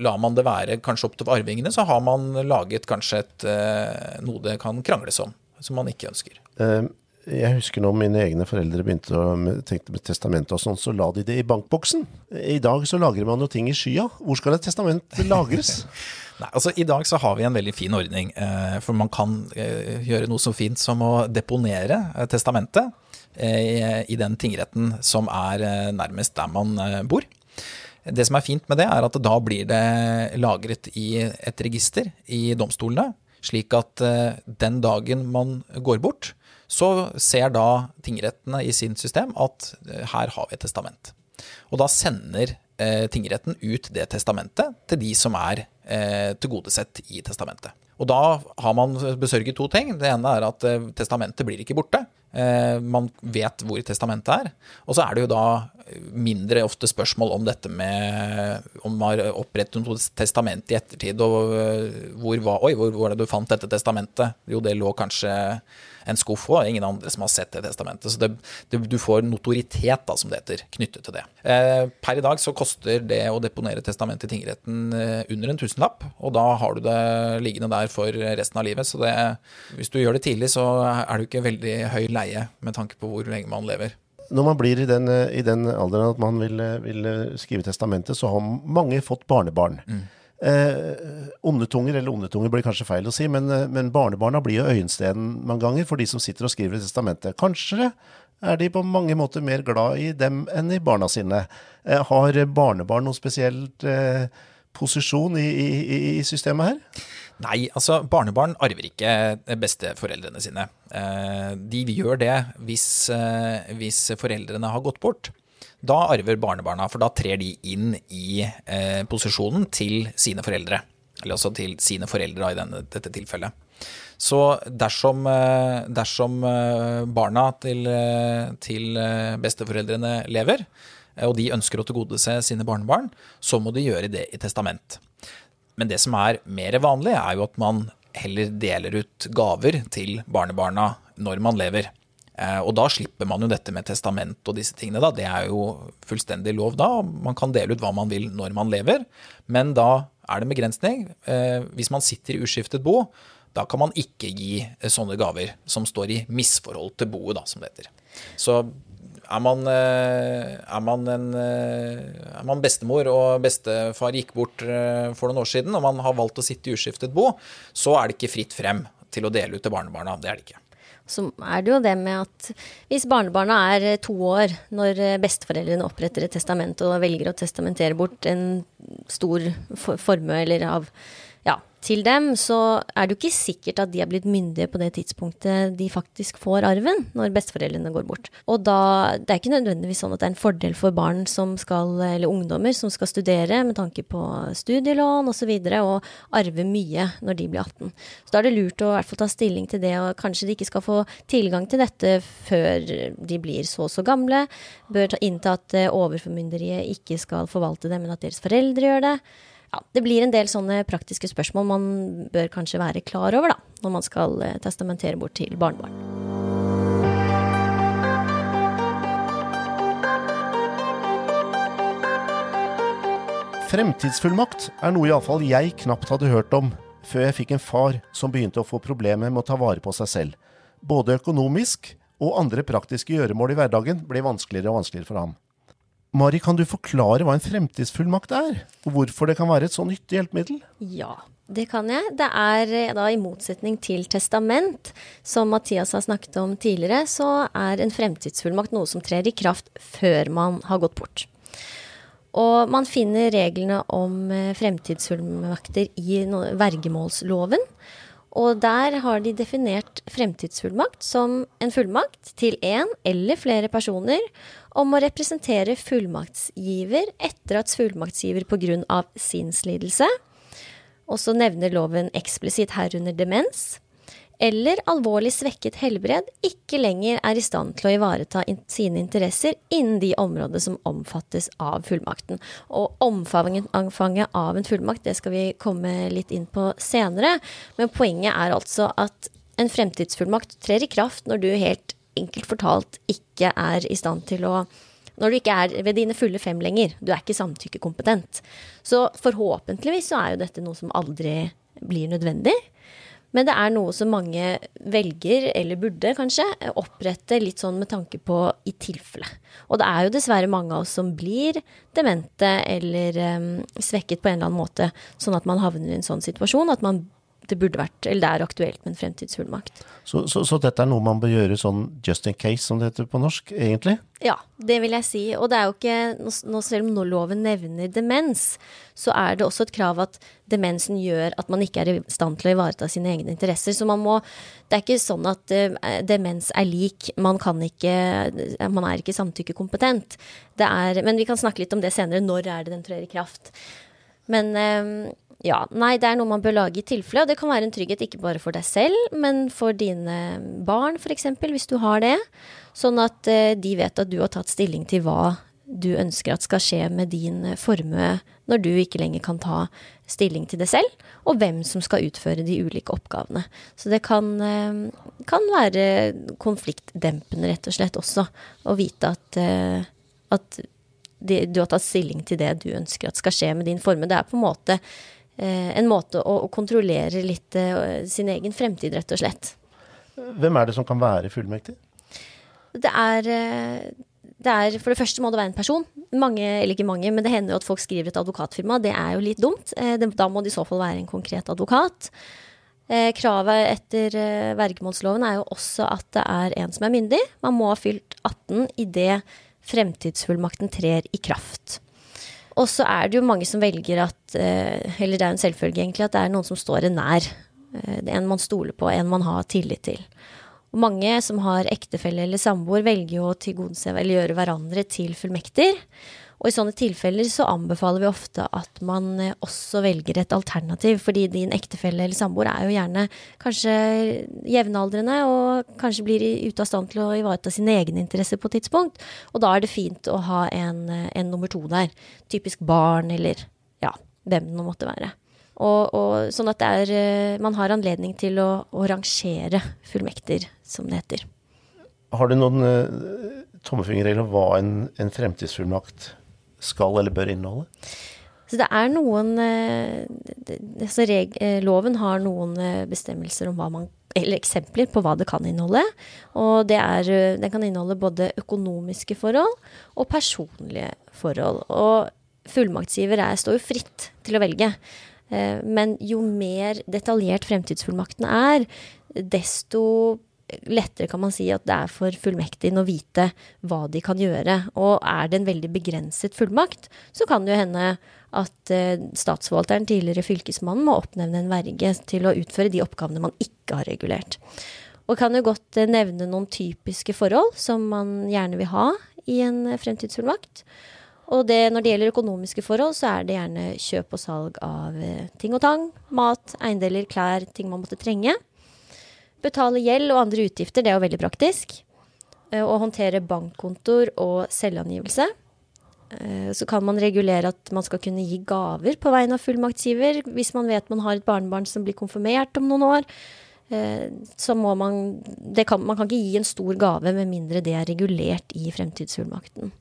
lar man det være kanskje opp til arvingene, så har man laget kanskje et, øh, noe det kan krangles om som man ikke ønsker. Uh, jeg husker når mine egne foreldre begynte å tenke med testamentet og sånn, så la de det i bankboksen. I dag så lagrer man jo ting i skya. Hvor skal et testament lagres? Nei, altså I dag så har vi en veldig fin ordning, eh, for man kan eh, gjøre noe så fint som å deponere eh, testamentet i den tingretten som er nærmest der man bor. Det som er fint med det, er at da blir det lagret i et register i domstolene slik at eh, den dagen man går bort, så ser da tingrettene i sin system at eh, her har vi et testament. Og da sender eh, tingretten ut det testamentet til de som er tilgodesett i testamentet. Og da har man besørget to ting. Det ene er at testamentet blir ikke borte. Man vet hvor testamentet er. Og så er det jo da mindre ofte spørsmål om dette med om man har opprettet noe testament i ettertid, og øh, hvor var, oi, hvor var det du fant dette testamentet? Jo, det lå kanskje en skuff òg. ingen andre som har sett det testamentet. Så det, det, du får notoritet, da, som det heter, knyttet til det. Eh, per i dag så koster det å deponere testamentet i tingretten eh, under en tusenlapp, og da har du det liggende der for resten av livet. Så det, hvis du gjør det tidlig, så er du ikke veldig høy leie med tanke på hvor lenge man lever når man blir i den, i den, alderen at man vil, vil, skrive testamentet, så har mange fått barnebarn. Mm. Eh, ondetunger, eller ondetunger blir kanskje feil å si, men, men barnebarna blir jo øyenstenen mange ganger for de som sitter og skriver i testamentet. Kanskje er de på mange måter mer glad i dem enn i barna sine. Eh, har barnebarn noen spesielt eh, posisjon i, i, i systemet her? Nei, altså barnebarn arver ikke besteforeldrene sine. Eh, de gjør det hvis, eh, hvis foreldrene har gått bort. Da arver barnebarna, for da trer de inn i eh, posisjonen til sine foreldre. Eller altså til sine foreldre i denne, dette tilfellet. Så dersom, dersom barna til, til besteforeldrene lever, og de ønsker å tilgodese sine barnebarn, så må de gjøre det i testament. Men det som er mer vanlig, er jo at man heller deler ut gaver til barnebarna når man lever. Eh, og da slipper man jo dette med testament og disse tingene. da. Det er jo fullstendig lov da. Man kan dele ut hva man vil når man lever, men da er det en begrensning. Eh, hvis man sitter i uskiftet bo, da kan man ikke gi sånne gaver som står i misforhold til boet, da, som det heter. Så er man, eh, er, man en, eh, er man, bestemor og bestefar gikk bort eh, for noen år siden, og man har valgt å sitte i uskiftet bo, så er det ikke fritt frem til å dele ut til barnebarna. Det er det ikke. Så er det jo det med at hvis barnebarna er to år når besteforeldrene oppretter et testament og velger å testamentere bort en stor formue eller av til dem, så er det jo ikke sikkert at de er blitt myndige på det tidspunktet de faktisk får arven, når besteforeldrene går bort. Og da, det er ikke nødvendigvis sånn at det er en fordel for barn som skal, eller ungdommer som skal studere med tanke på studielån osv., og arve mye når de blir 18. Så da er det lurt å i hvert fall ta stilling til det, og kanskje de ikke skal få tilgang til dette før de blir så og så gamle. Bør ta innta at eh, overformynderiet ikke skal forvalte det, men at deres foreldre gjør det ja, det blir en del sånne praktiske spørsmål man bør kanskje være klar over da, når man skal eh, testamentere bort til barnebarn. Fremtidsfullmakt er noe iallfall jeg knapt hadde hørt om før jeg fikk en far som begynte å få problemer med å ta vare på seg selv. Både økonomisk og andre praktiske gjøremål i hverdagen ble vanskeligere og vanskeligere for ham. Mari, kan du forklare hva en fremtidsfullmakt er, og hvorfor det kan være et så nyttig hjelpemiddel? Ja, det kan jeg. Det er eh, da i motsetning til testament, som Mathias har snakket om tidligere, så er en fremtidsfullmakt noe som trer i kraft før man har gått bort. Og man finner reglene om eh, fremtidsfullmakter i vergemålsloven. Og der har de definert fremtidsfullmakt som en fullmakt til én eller flere personer om å representere fullmaktsgiver etter at fullmaktsgiver pga. sinnslidelse, og så nevner loven eksplisitt herunder demens, eller alvorlig svekket helbred ikke lenger er i stand til å ivareta sine interesser innen de områdene som omfattes av fullmakten. Og omfanget av en fullmakt det skal vi komme litt inn på senere, men poenget er altså at en fremtidsfullmakt trer i kraft når du helt enkelt fortalt ikke er i stand til å når du ikke er ved dine fulle fem lenger. Du er ikke samtykkekompetent. Så forhåpentligvis så er jo dette noe som aldri blir nødvendig. Men det er noe som mange velger, eller burde kanskje, opprette litt sånn med tanke på i tilfelle. Og det er jo dessverre mange av oss som blir demente eller um, svekket på en eller annen måte, sånn at man havner i en sånn situasjon at man det burde vært, eller det er aktuelt med en fremtidsfullmakt. Så, så, så, dette er noe man bør gjøre sånn just in case, som det heter på norsk, egentlig? Ja, det vil jeg si. Og det er jo ikke, nå, selv om loven nevner demens, så er det også et krav at demensen gjør at man ikke er i stand til å ivareta sine egne interesser. Så man må Det er ikke sånn at uh, demens er lik. Man kan ikke Man er ikke samtykkekompetent. Det er Men vi kan snakke litt om det senere. Når er det den trer i kraft? Men uh, ja, nei, det er noe man bør lage i tilfelle, og det kan være en trygghet ikke bare for deg selv, men for dine barn f.eks., hvis du har det. Sånn at eh, de vet at du har tatt stilling til hva du ønsker at skal skje med din eh, formue når du ikke lenger kan ta stilling til det selv, og hvem som skal utføre de ulike oppgavene. Så det kan, eh, kan være konfliktdempende, rett og slett, også, å vite at, at at du har tatt stilling til det du ønsker at skal skje med din formue. Det er på en måte en måte å, å kontrollere litt uh, sin egen fremtid, rett og slett. Hvem er det som kan være fullmektig? Det er, uh, det er For det første må det være en person. Mange, eller ikke mange, men det hender jo at folk skriver et advokatfirma. Det er jo litt dumt. Da må det i så fall være en konkret advokat. Kravet etter vergemålsloven er jo også at det er en som er myndig. Man må ha fylt 18 idet fremtidsfullmakten trer i kraft. Og så er det jo mange som velger at eh, Eller det er en selvfølge, egentlig, at det er noen som står en nær. Eh, det er en man stoler på, en man har tillit til. Og mange som har ektefelle eller samboer, velger jo å tilgodese eller gjøre hverandre til fullmekter. Og i sånne tilfeller så anbefaler vi ofte at man eh, også velger et alternativ, fordi din ektefelle eller samboer er jo gjerne kanskje jevnaldrende og kanskje blir ute av stand til å ivareta sine egne interesser på et tidspunkt. Og da er det fint å ha en, eh, en nummer to der. Typisk barn eller ja, hvem det nå måtte være. Og, og, sånn at er, eh, man har anledning til å, å, rangere fullmekter, som det heter. Har du noen uh, tommefingerregler om hva en, en fremtidsfullmakt skal eller bør inneholde? Så det er noen altså reg, Loven har noen bestemmelser om hva man eller eksempler på hva det kan inneholde. Og det er, den kan inneholde både økonomiske forhold og personlige forhold. Og fullmaktsgiver er, står jo fritt til å velge. Men jo mer detaljert fremtidsfullmakten er, desto lettere kan man si at det er for fullmektigen å vite hva de kan gjøre. Og er det en veldig begrenset fullmakt, så kan det jo hende at eh, statsforvalteren, tidligere fylkesmannen, må oppnevne en verge til å utføre de oppgavene man ikke har regulert. Og kan jo godt eh, nevne noen typiske forhold som man gjerne vil ha i en fremtidsfullmakt. Og det, når det gjelder økonomiske forhold, så er det gjerne kjøp og salg av eh, ting og tang. Mat, eiendeler, klær, ting man måtte trenge. Betale gjeld og andre utgifter, det er jo veldig praktisk. Eh, å håndtere bankkontor og selvangivelse. Eh, så kan man regulere at man skal kunne gi gaver på vegne av fullmaktsgiver. Hvis man vet man har et barnebarn som blir konfirmert om noen år, eh, så må man kan, Man kan ikke gi en stor gave med mindre det er regulert i fremtidsfullmakten.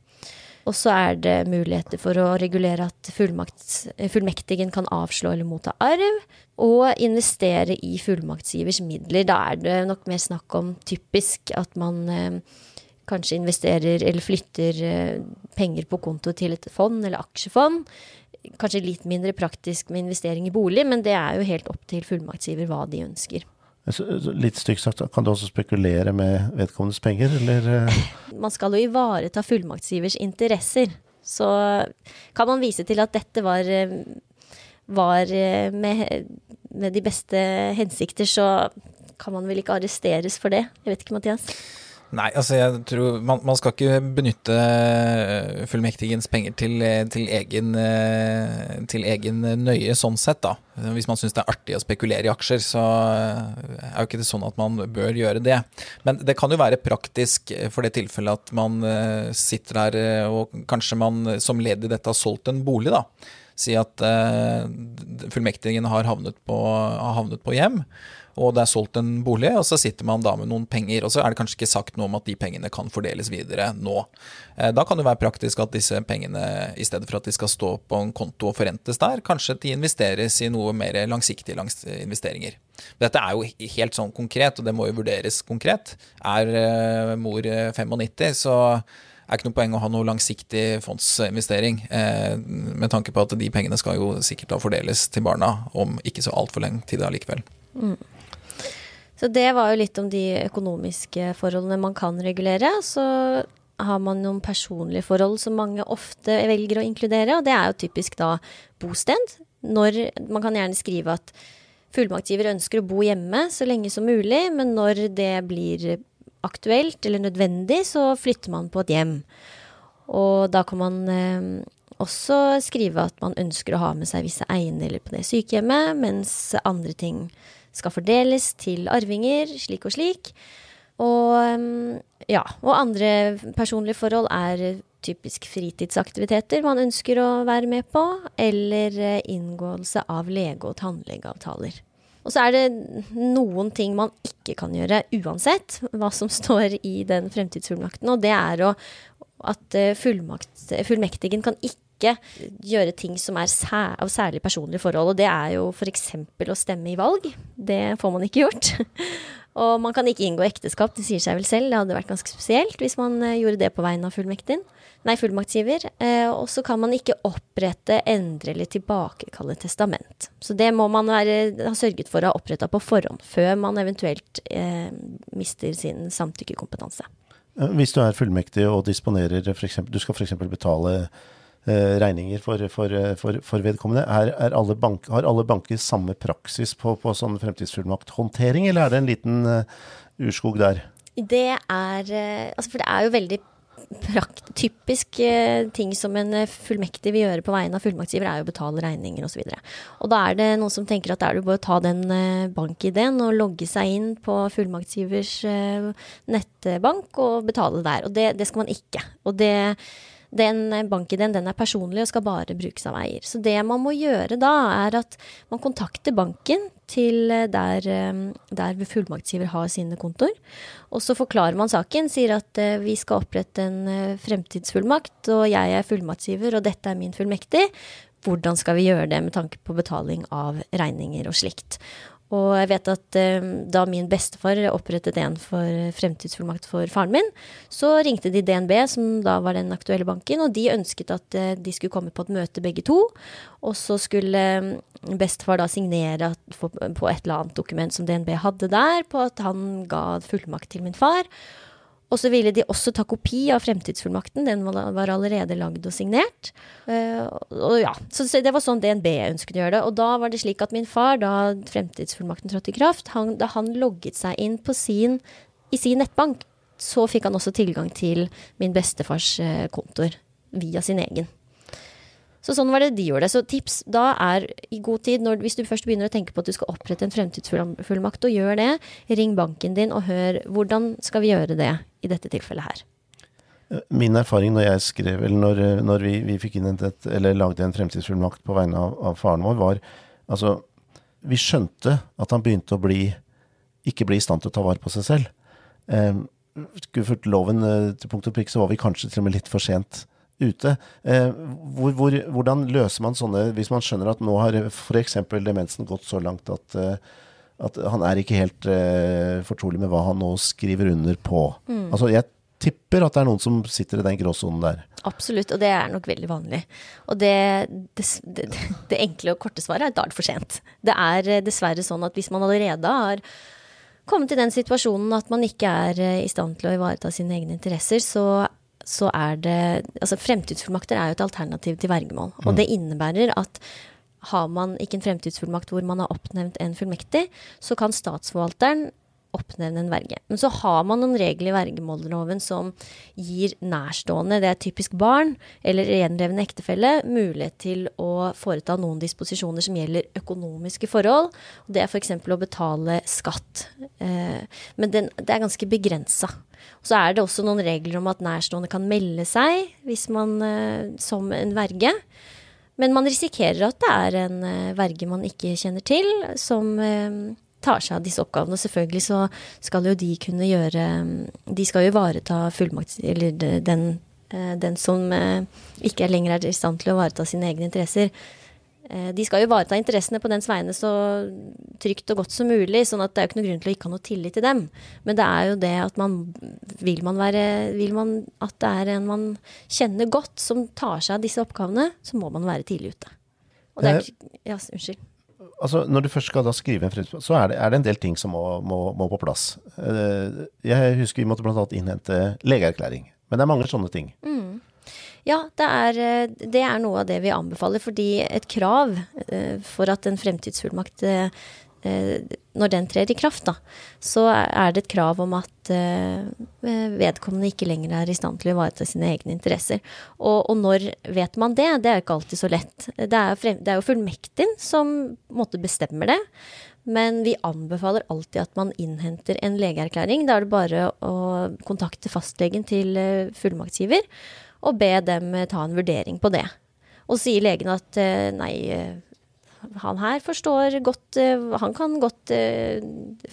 Og så er det muligheter for å regulere at fullmektigen kan avslå eller motta arv, og investere i fullmaktsgivers midler. Da er det nok mer snakk om typisk at man eh, kanskje investerer eller flytter eh, penger på konto til et fond eller aksjefond. Kanskje litt mindre praktisk med investering i bolig, men det er jo helt opp til fullmaktsgiver hva de ønsker. Litt stygt sagt, kan du også spekulere med vedkommendes penger, eller? Eh? Man skal jo ivareta fullmaktsgivers interesser. Så kan man vise til at dette var, eh, var eh, med, med de beste hensikter, så kan man vel ikke arresteres for det. Jeg vet ikke, Mathias? Nei, altså jeg tror man, man skal ikke benytte eh, fullmektigens penger til, eh, til, egen, eh, til, egen, nøye sånn sett, da. Hvis man syns det er artig å spekulere i aksjer, så er jo ikke det sånn at man bør gjøre det. Men det kan jo være praktisk for det tilfellet at man sitter her og kanskje man som ledd i dette har solgt en bolig, da. Si at fullmektigen har havnet på, har havnet på hjem og det er solgt en bolig, og så sitter man da med noen penger. Og så er det kanskje ikke sagt noe om at de pengene kan fordeles videre nå. Eh, da kan det være praktisk at disse pengene, i stedet for at de skal stå på en konto og forrentes der, kanskje de investeres i noe mer langsiktige investeringer. Dette er jo helt sånn konkret, og det må jo vurderes konkret. Er eh, mor 95, så er ikke noe poeng å ha noe langsiktig fondsinvestering, eh, med tanke på at de pengene skal jo sikkert da fordeles til barna om ikke så altfor lenge tid allikevel. Mm. Så det var jo litt om de økonomiske forholdene man kan regulere. Så har man noen personlige forhold som mange ofte velger å inkludere, og det er jo typisk da bosted. Når, man kan gjerne skrive at fullmaktgiver ønsker å bo hjemme så lenge som mulig, men når det blir aktuelt eller nødvendig, så flytter man på et hjem. Og da kan man eh, også skrive at man ønsker å ha med seg visse eiendeler på det sykehjemmet, mens andre ting skal fordeles til arvinger, slik og slik. Og mm, ja, og andre personlige forhold er typisk fritidsaktiviteter man ønsker å være med på, eller eh, inngåelse av lege- og tannlegeavtaler. Og så er det noen ting man ikke kan gjøre uansett hva som står i den fremtidsfullmakten, og det er å, at fullmakt, fullmektigen kan ikke gjøre ting som er sær, av særlig personlige forhold. Og det er jo f.eks. å stemme i valg. Det får man ikke gjort. og man kan ikke inngå ekteskap, det sier seg vel selv. Det hadde vært ganske spesielt hvis man eh, gjorde det på vegne av. Nei, fullmaktsgiver. Eh, og så kan man ikke opprette, endre eller tilbakekalle testament. Så det må man være, ha sørget for å ha oppretta på forhånd, før man eventuelt eh, mister sin samtykkekompetanse. Hvis du er fullmektig og disponerer eksempel, Du skal f.eks. betale eh, regninger for, for, for, for vedkommende. Er, er alle bank, har alle banker samme praksis på, på sånn fremtidsfullmakthåndtering, eller er det en liten uh, urskog der? Det er altså For det er jo veldig prakt, typisk eh, ting som en eh, fullmektig vil gjøre på vegne av fullmaktsgiver, er jo å betale regninger osv. Og, så og da er det noen som tenker at det er det bare å ta den eh, bankideen og logge seg inn på fullmaktsgivers nettbank og betale der. Og det, det skal man ikke. Og det den bankideen den er personlig og skal bare brukes av eier. Så det man må gjøre da, er at man kontakter banken til eh, der, eh, der fullmaktsgiver har sine kontor. Og så forklarer man saken, sier at eh, vi skal opprette en fremtidsfullmakt, og jeg er fullmaktsgiver, og dette er min fullmektig. Hvordan skal vi gjøre det med tanke på betaling av regninger og slikt. Og jeg vet at eh, da min bestefar opprettet en for fremtidsfullmakt for faren min, så ringte de DNB, som da var den aktuelle banken, og de ønsket at eh, de skulle komme på et møte begge to. Og så skulle eh, bestefar da signere på et eller annet dokument som DNB hadde der, på at han ga fullmakt til min far. Og så ville de også ta kopi av fremtidsfullmakten. Den var allerede lagd og signert. Uh, og ja, Så det var sånn DNB ønsket å gjøre det. Og da var det slik at min far, da fremtidsfullmakten trådte i kraft, han, da han logget seg inn sin, i sin nettbank, så fikk han også tilgang til min bestefars uh, kontoer via sin egen. Så sånn var det de gjorde. Så tips da er i god tid, når, hvis du først begynner å tenke på at du skal opprette en fremtidsfullmakt, og gjør det, ring banken din og hør hvordan skal vi gjøre det i dette tilfellet her. Min erfaring når jeg skrev, eller når, når vi, vi, fikk inn et, eller lagde en fremtidsfullmakt på vegne av, av, faren vår, var altså Vi skjønte at han begynte å bli ikke bli i stand til å ta vare på seg selv. Eh, skulle fulgt loven eh, til punkt og prikk, så var vi kanskje til og med litt for sent ute. Eh, hvor, hvor, hvordan løser man sånne, hvis man skjønner at nå har f.eks. demensen gått så langt at, eh, at han er ikke helt eh, fortrolig med hva han nå skriver under på. Mm. Altså, jeg tipper at det er noen som sitter i den gråsonen der. Absolutt, og det er nok veldig vanlig. Og det, det, det, det enkle og korte svaret er da er det for sent. Det er dessverre sånn at hvis man allerede har kommet i den situasjonen at man ikke er i stand til å ivareta sine egne interesser, så så er det Altså, fremtidsfullmakter er jo et alternativ til vergemål. Og mm. det innebærer at har man ikke en fremtidsfullmakt hvor man har oppnevnt en fullmektig, så kan statsforvalteren oppnevne en verge. Men så har man noen regler i vergemålloven som gir nærstående, det er typisk barn eller gjenlevende ektefelle, mulighet til å foreta noen disposisjoner som gjelder økonomiske forhold. Det er f.eks. å betale skatt. Eh, men den, det er ganske begrensa. Så er det også noen regler om at nærstående kan melde seg hvis man, eh, som en verge. Men man risikerer at det er en eh, verge man ikke kjenner til, som tar seg av disse oppgavene. Selvfølgelig så skal jo de kunne gjøre De skal jo ivareta fullmakt... Eller den, eh, den som eh, ikke lenger er i stand til å ivareta sine egne interesser. Eh, de skal jo ivareta interessene på dens vegne så trygt og godt som mulig, sånn at det er jo ikke noe grunn til å ikke ha noe tillit til dem. Men det er jo det at man vil man være Vil man at det er en man kjenner godt som tar seg av disse oppgavene, så må man være tidlig ute. Og det er Ja, unnskyld altså, når du først skal da skrive en fremtidsplan, så er det, er det, en del ting som må, må, må på plass. Eh, jeg husker vi måtte bl.a. innhente legeerklæring. Men det er mange sånne ting. Mm. Ja, det er, eh, det er, noe av det vi anbefaler. Fordi et krav eh, for at en fremtidsfullmakt Eh, når den trer i kraft, da, så er det et krav om at vedkommende ikke lenger er i stand til å ivareta sine egne interesser. Og, og, når vet man det? Det er jo ikke alltid så lett. Det er, frem, det er jo fullmektigen som måtte bestemmer det. Men vi anbefaler alltid at man innhenter en legeerklæring. Da er det bare å kontakte fastlegen til fullmaktsgiver og be dem ta en vurdering på det. Og sier legen at nei, han her forstår godt eh, Han kan godt eh,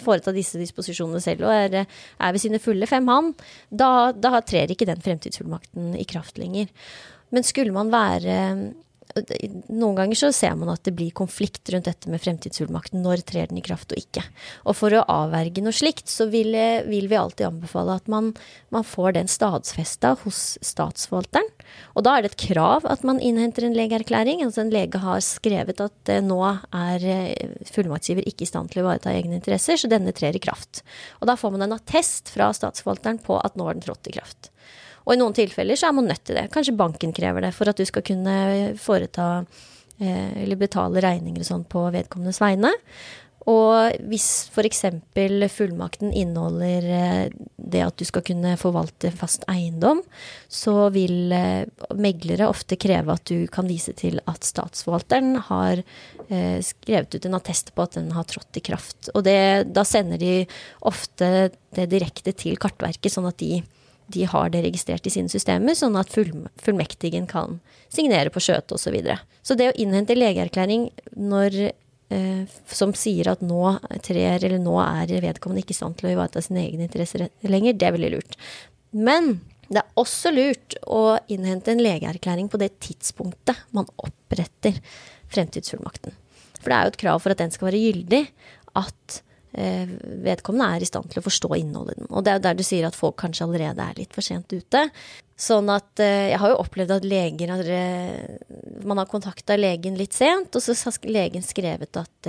foreta disse disposisjonene selv og er, er ved sine fulle fem, han. Da, da trer ikke den fremtidsfullmakten i kraft lenger. Men skulle man være noen ganger så ser man at det blir konflikt rundt dette med fremtidsfullmakten. Når trer den i kraft og ikke. Og for å avverge noe slikt, så vil, vil vi alltid anbefale at man, man får den stadsfesta hos statsforvalteren. Og da er det et krav at man innhenter en legeerklæring. Altså en lege har skrevet at eh, nå er eh, fullmaktsgiver ikke i stand til å ivareta egne interesser, så denne trer i kraft. Og da får man en attest fra statsforvalteren på at nå har den trådt i kraft. Og i noen tilfeller så er man nødt til det. Kanskje banken krever det for at du skal kunne foreta eh, eller betale regninger og sånn på vedkommendes vegne. Og hvis f.eks. fullmakten inneholder eh, det at du skal kunne forvalte fast eiendom, så vil eh, meglere ofte kreve at du kan vise til at statsforvalteren har eh, skrevet ut en attest på at den har trådt i kraft. Og det, da sender de ofte det direkte til Kartverket, sånn at de, de har det registrert i sine systemer, sånn at fullmektigen kan signere på skjøtet osv. Så, videre. så det å innhente legeerklæring når Eh, som sier at nå trer, eller nå er vedkommende ikke i stand til å ivareta sine egne interesser lenger, det er veldig lurt. Men det er også lurt å innhente en legeerklæring på det tidspunktet man oppretter fremtidsfullmakten. For det er jo et krav for at den skal være gyldig, at vedkommende er i stand til å forstå innholdet i den. Og det er jo der du sier at folk kanskje allerede er litt for sent ute. Sånn at eh, jeg har jo opplevd at leger har eh, Man har kontakta legen litt sent, og så har legen skrevet at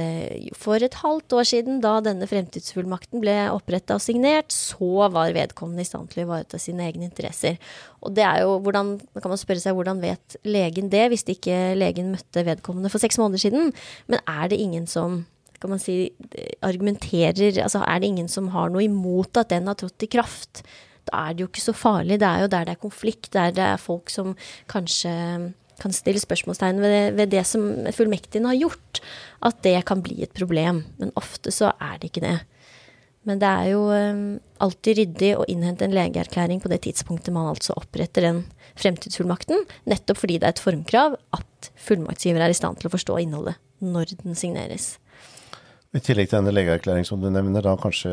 for et halvt år siden, da denne fremtidsfullmakten ble oppretta og signert, så var vedkommende i stand til å ivareta sine egne interesser. Og det er jo hvordan Da kan man spørre seg hvordan vet legen det, hvis ikke legen møtte vedkommende for seks måneder siden. Men er det ingen som kan man si, argumenterer Altså er det ingen som har noe imot at den har trådt i kraft, da er det jo ikke så farlig. Det er jo der det er konflikt, der det er folk som kanskje kan stille spørsmålstegn ved det, ved det som fullmektigene har gjort, at det kan bli et problem. Men ofte så er det ikke det. Men det er jo um, alltid ryddig å innhente en legeerklæring på det tidspunktet man altså oppretter den fremtidsfullmakten, nettopp fordi det er et formkrav at fullmaktsgiver er i stand til å forstå innholdet når den signeres. I tillegg til denne legeerklæringen som du nevner, da kanskje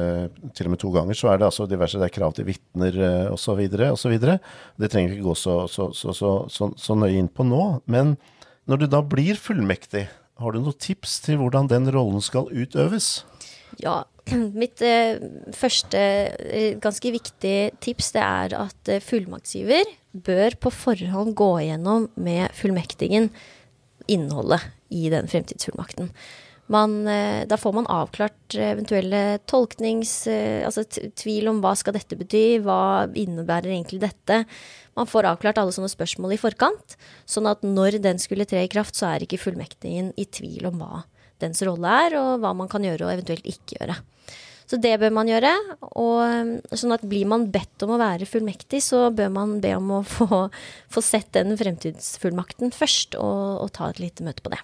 til og med to ganger, så er det altså diverse det er krav til vitner osv. osv. Det trenger vi ikke gå så, så, så, så, nøye inn på nå. Men når du da blir fullmektig, har du noen tips til hvordan den rollen skal utøves? Ja, mitt eh, første eh, ganske viktig tips det er at eh, fullmaktsgiver bør på forhånd gå igjennom med fullmektigen innholdet i den fremtidsfullmakten. Man, eh, da får man avklart eventuelle tolknings... Eh, altså tvil om hva skal dette bety, hva innebærer egentlig dette? Man får avklart alle sånne spørsmål i forkant, sånn at når den skulle tre i kraft, så er ikke fullmektigen i tvil om hva dens rolle er, og hva man kan gjøre og eventuelt ikke gjøre. Så det bør man gjøre. Og eh, sånn at blir man bedt om å være fullmektig, så bør man be om å få, få sett den fremtidsfullmakten først, og, og ta et lite møte på det.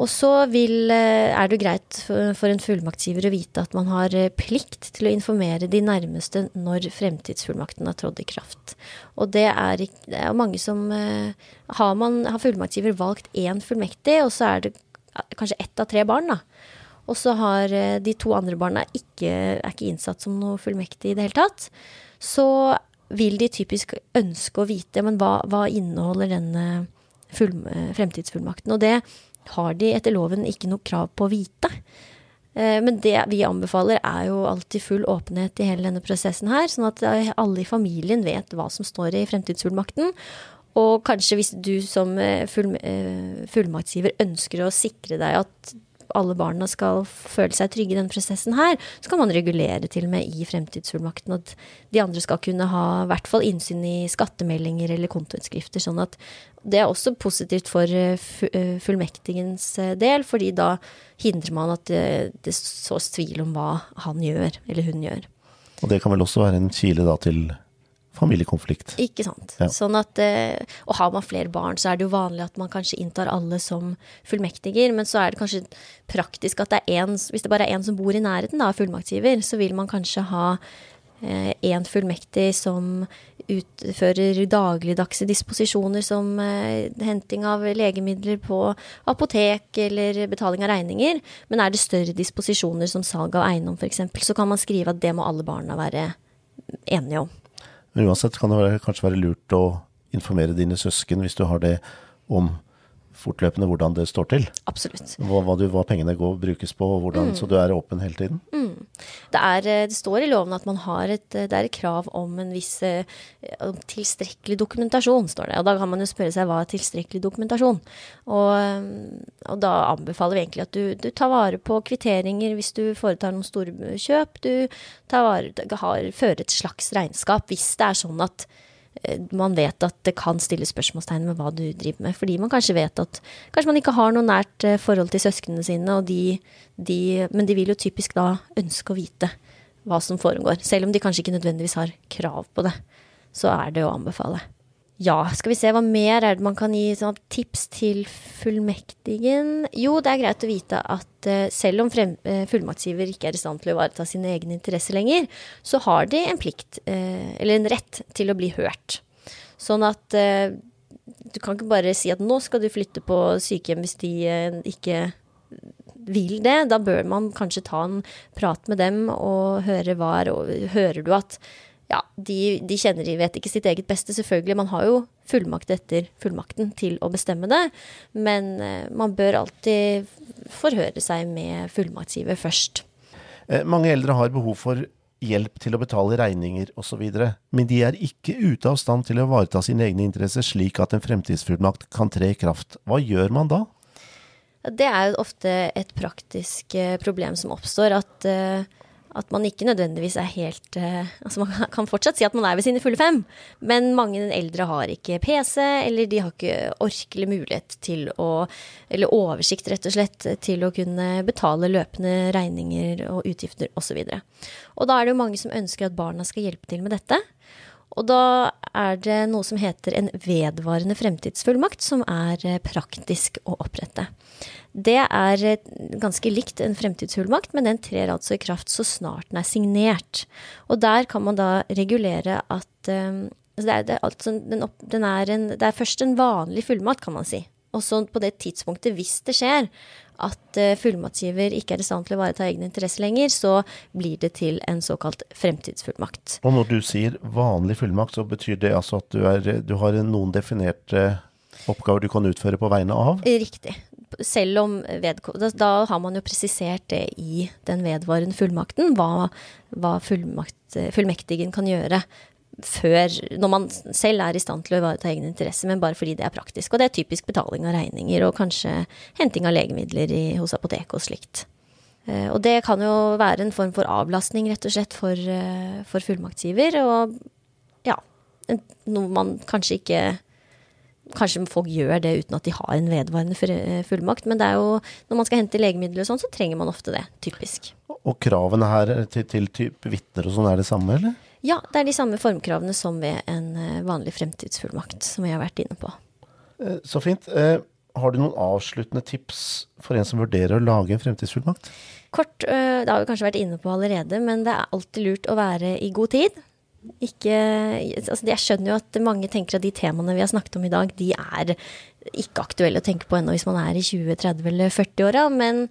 Og så vil, eh, er det greit for en fullmaktsgiver å vite at man har eh, plikt til å informere de nærmeste når fremtidsfullmakten har trådt i kraft. Og det er, det er mange som eh, har, man, har fullmaktsgiver valgt én fullmektig, og så er det kanskje ett av tre barn, da. Og så har de to andre barna ikke, er ikke innsatt som noe fullmektig i det hele tatt. Så vil de typisk ønske å vite men hva, hva inneholder denne full, fremtidsfullmakten. Og det har de etter loven ikke noe krav på å vite. Eh, men det vi anbefaler, er jo alltid full åpenhet i hele denne prosessen her, sånn at eh, alle i familien vet hva som står i fremtidsfullmakten. Og kanskje hvis du som eh, full, fullmaktsgiver ønsker å sikre deg at alle barna skal føle seg trygge i denne prosessen her, så kan man regulere til og med i fremtidsfullmakten at de andre skal kunne ha i hvert fall innsyn i skattemeldinger eller kontoutskrifter, Sånn at det er også positivt for eh, eh, fullmektigens eh, del, fordi da hindrer man at det, det sås tvil om hva han gjør, eller hun gjør. Og det kan vel også være en kile da til familiekonflikt. Ikke sant. Ja. Sånn at, og har man flere barn, så er det jo vanlig at man kanskje inntar alle som fullmektiger, men så er det kanskje praktisk at det er en, hvis det bare er én som bor i nærheten av fullmaktsgiver, så vil man kanskje ha én fullmektig som utfører dagligdagse disposisjoner som eh, henting av legemidler på apotek eller betaling av regninger. Men er det større disposisjoner som salg av eiendom f.eks., så kan man skrive at det må alle barna være enige om. Men uansett kan det kanskje være lurt å informere dine søsken, hvis du har det, om fortløpende hvordan det står til. Absolutt. Hva, hva, du, hva pengene går, brukes på, hvordan, mm. så du er åpen hele tiden. Mm. Det, er, eh, det, står i loven at man har et, det er et krav om en viss eh, tilstrekkelig dokumentasjon, står det. Og da kan man jo spørre seg hva er tilstrekkelig dokumentasjon? Og, eh, og da anbefaler vi egentlig at du, du, tar vare på kvitteringer hvis du foretar noen store kjøp. Du tar vare, har, fører et slags regnskap hvis det er sånn at eh, man vet at det kan stille spørsmålstegn med hva du driver med. Fordi man kanskje vet at kanskje man ikke har noe nært eh, forhold til søsknene sine, de, de, men de vil jo typisk da ønske å vite hva som foregår. Selv om de kanskje ikke nødvendigvis har krav på det, så er det å anbefale. Ja, skal vi se hva mer er det man kan gi sånn, tips til fullmektigen? Jo, det er greit å vite at uh, selv om frem, uh, fullmaktsgiver ikke er i stand til å ivareta sine egne interesser lenger, så har de en plikt, uh, eller en rett, til å bli hørt. Sånn at du kan ikke bare si at nå skal du flytte på sykehjem hvis de ikke vil det. Da bør man kanskje ta en prat med dem og høre hva er og Hører du at ja, de, de kjenner de vet ikke sitt eget beste, selvfølgelig. Man har jo fullmakt etter fullmakten til å bestemme det. Men eh, man bør alltid forhøre seg med fullmaktsgiver først. Eh, mange eldre har behov for hjelp til å betale regninger osv., men de er ikke ute av stand til å ivareta sine egne interesser slik at en fremtidsfullmakt kan tre i kraft. Hva gjør man da? Det er jo ofte et praktisk eh, problem som oppstår. at at man ikke nødvendigvis er helt uh, Altså man kan fortsatt si at man er ved sine fulle fem, men mange eldre har ikke PC, eller de har ikke ork eller mulighet til å Eller oversikt, rett og slett, til å kunne betale løpende regninger og utgifter osv. Og, så og da er det jo mange som ønsker at barna skal hjelpe til med dette. Og da er det noe som heter en vedvarende fremtidsfullmakt, som er eh, praktisk å opprette. Det er eh, ganske likt en fremtidsfullmakt, men den trer altså i kraft så snart den er signert. Og der kan man da regulere at um, det, er, det, altså, den opp, den er en, det er først en vanlig fullmakt, kan man si. Og så på det tidspunktet, hvis det skjer at uh, fullmaktsgiver ikke er i stand til å ivareta egne interesser lenger, så blir det til en såkalt fremtidsfullmakt. Og når du sier vanlig fullmakt, så betyr det altså at du, er, du har noen definerte oppgaver du kan utføre på vegne av? Riktig. Selv om da, da, har man jo presisert det i den vedvarende fullmakten, hva, hva fullmakt, fullmektigen kan gjøre før, når man selv er i stand til å ivareta egne interesser, men bare fordi det er praktisk. Og det er typisk betaling av regninger og kanskje henting av legemidler i, hos apoteket og slikt. Eh, og det kan jo være en form for avlastning, rett og slett, for, eh, for fullmaktsgiver. Og ja, noe man kanskje ikke Kanskje folk gjør det uten at de har en vedvarende eh, fullmakt, men det er jo, når man skal hente legemidler og sånn, så trenger man ofte det. Typisk. Og kravene her til, til type vitner og sånn er det samme, eller? Ja, det er de samme formkravene som ved en eh, vanlig fremtidsfullmakt, som vi har vært inne på. Eh, så fint. Eh, har du noen avsluttende tips for en som vurderer å lage en fremtidsfullmakt? Kort, det har vi kanskje vært inne på allerede, men det er alltid lurt å være i god tid. Ikke, altså jeg skjønner jo at mange tenker at de temaene vi har snakket om i dag, de er ikke aktuelle å tenke på ennå hvis man er i 20-, 30- eller 40-åra. Men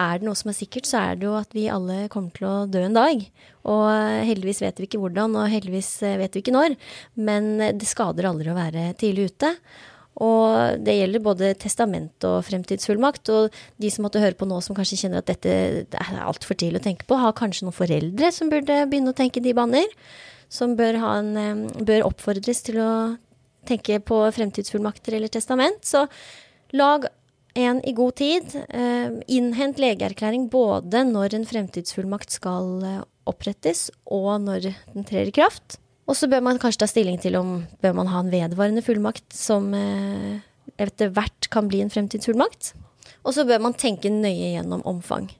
er det noe som er sikkert, så er det jo at vi alle kommer til å dø en dag. Og heldigvis vet vi ikke hvordan, og heldigvis eh, vet vi ikke når. Men det skader aldri å være tidlig ute. Og det gjelder både testament og fremtidsfullmakt. Og de som måtte høre på nå som kanskje kjenner at dette er altfor tidlig å tenke på, har kanskje noen foreldre som burde begynne å tenke de baner. Som bør, en, bør oppfordres til å tenke på fremtidsfullmakter eller testament. Så lag en i god tid. Eh, innhent legeerklæring både når en fremtidsfullmakt skal eh, opprettes, og når den trer i kraft. Og så bør man kanskje ta stilling til om bør man ha en vedvarende fullmakt som eh, etter hvert kan bli en fremtidsfullmakt. Og så bør man tenke nøye gjennom omfang.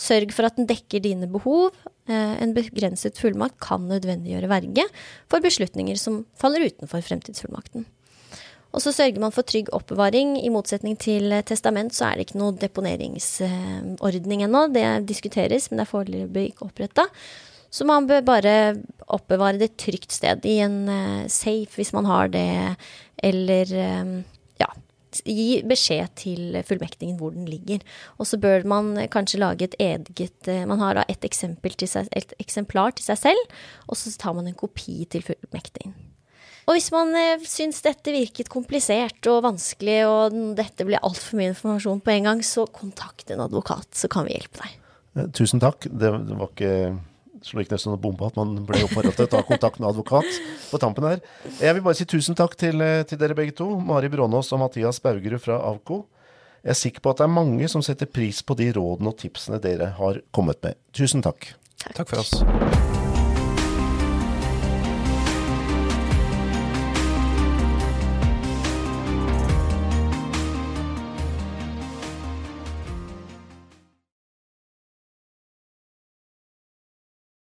Sørg for at den dekker dine behov. En begrenset fullmakt kan nødvendiggjøre verge for beslutninger som faller utenfor fremtidsfullmakten. Og så sørger man for trygg oppbevaring. I motsetning til testament så er det ikke noe deponeringsordning ennå. Det diskuteres, men det er foreløpig ikke oppretta. Så man bør bare oppbevare det trygt sted, i en uh, safe hvis man har det, eller um, ja, gi beskjed til fullmektingen hvor den ligger. Og så bør man kanskje lage et eget Man har da et, seg, et eksemplar til seg selv, og så tar man en kopi til fullmektingen. Og hvis man eh, syns dette virket komplisert og vanskelig, og dette ble altfor mye informasjon på en gang, så kontakt en advokat, så kan vi hjelpe deg. Eh, tusen takk. Det, det var ikke slo ikke nesten noe bombe at man ble oppfordret til å ta kontakt med advokat på tampen her. Jeg vil bare si tusen takk til, eh, til dere begge to, Mari Brånås og Mathias Baugerud fra Avko. Jeg er sikker på at det er mange som setter pris på de rådene og tipsene dere har kommet med. Tusen takk. Takk, takk for oss.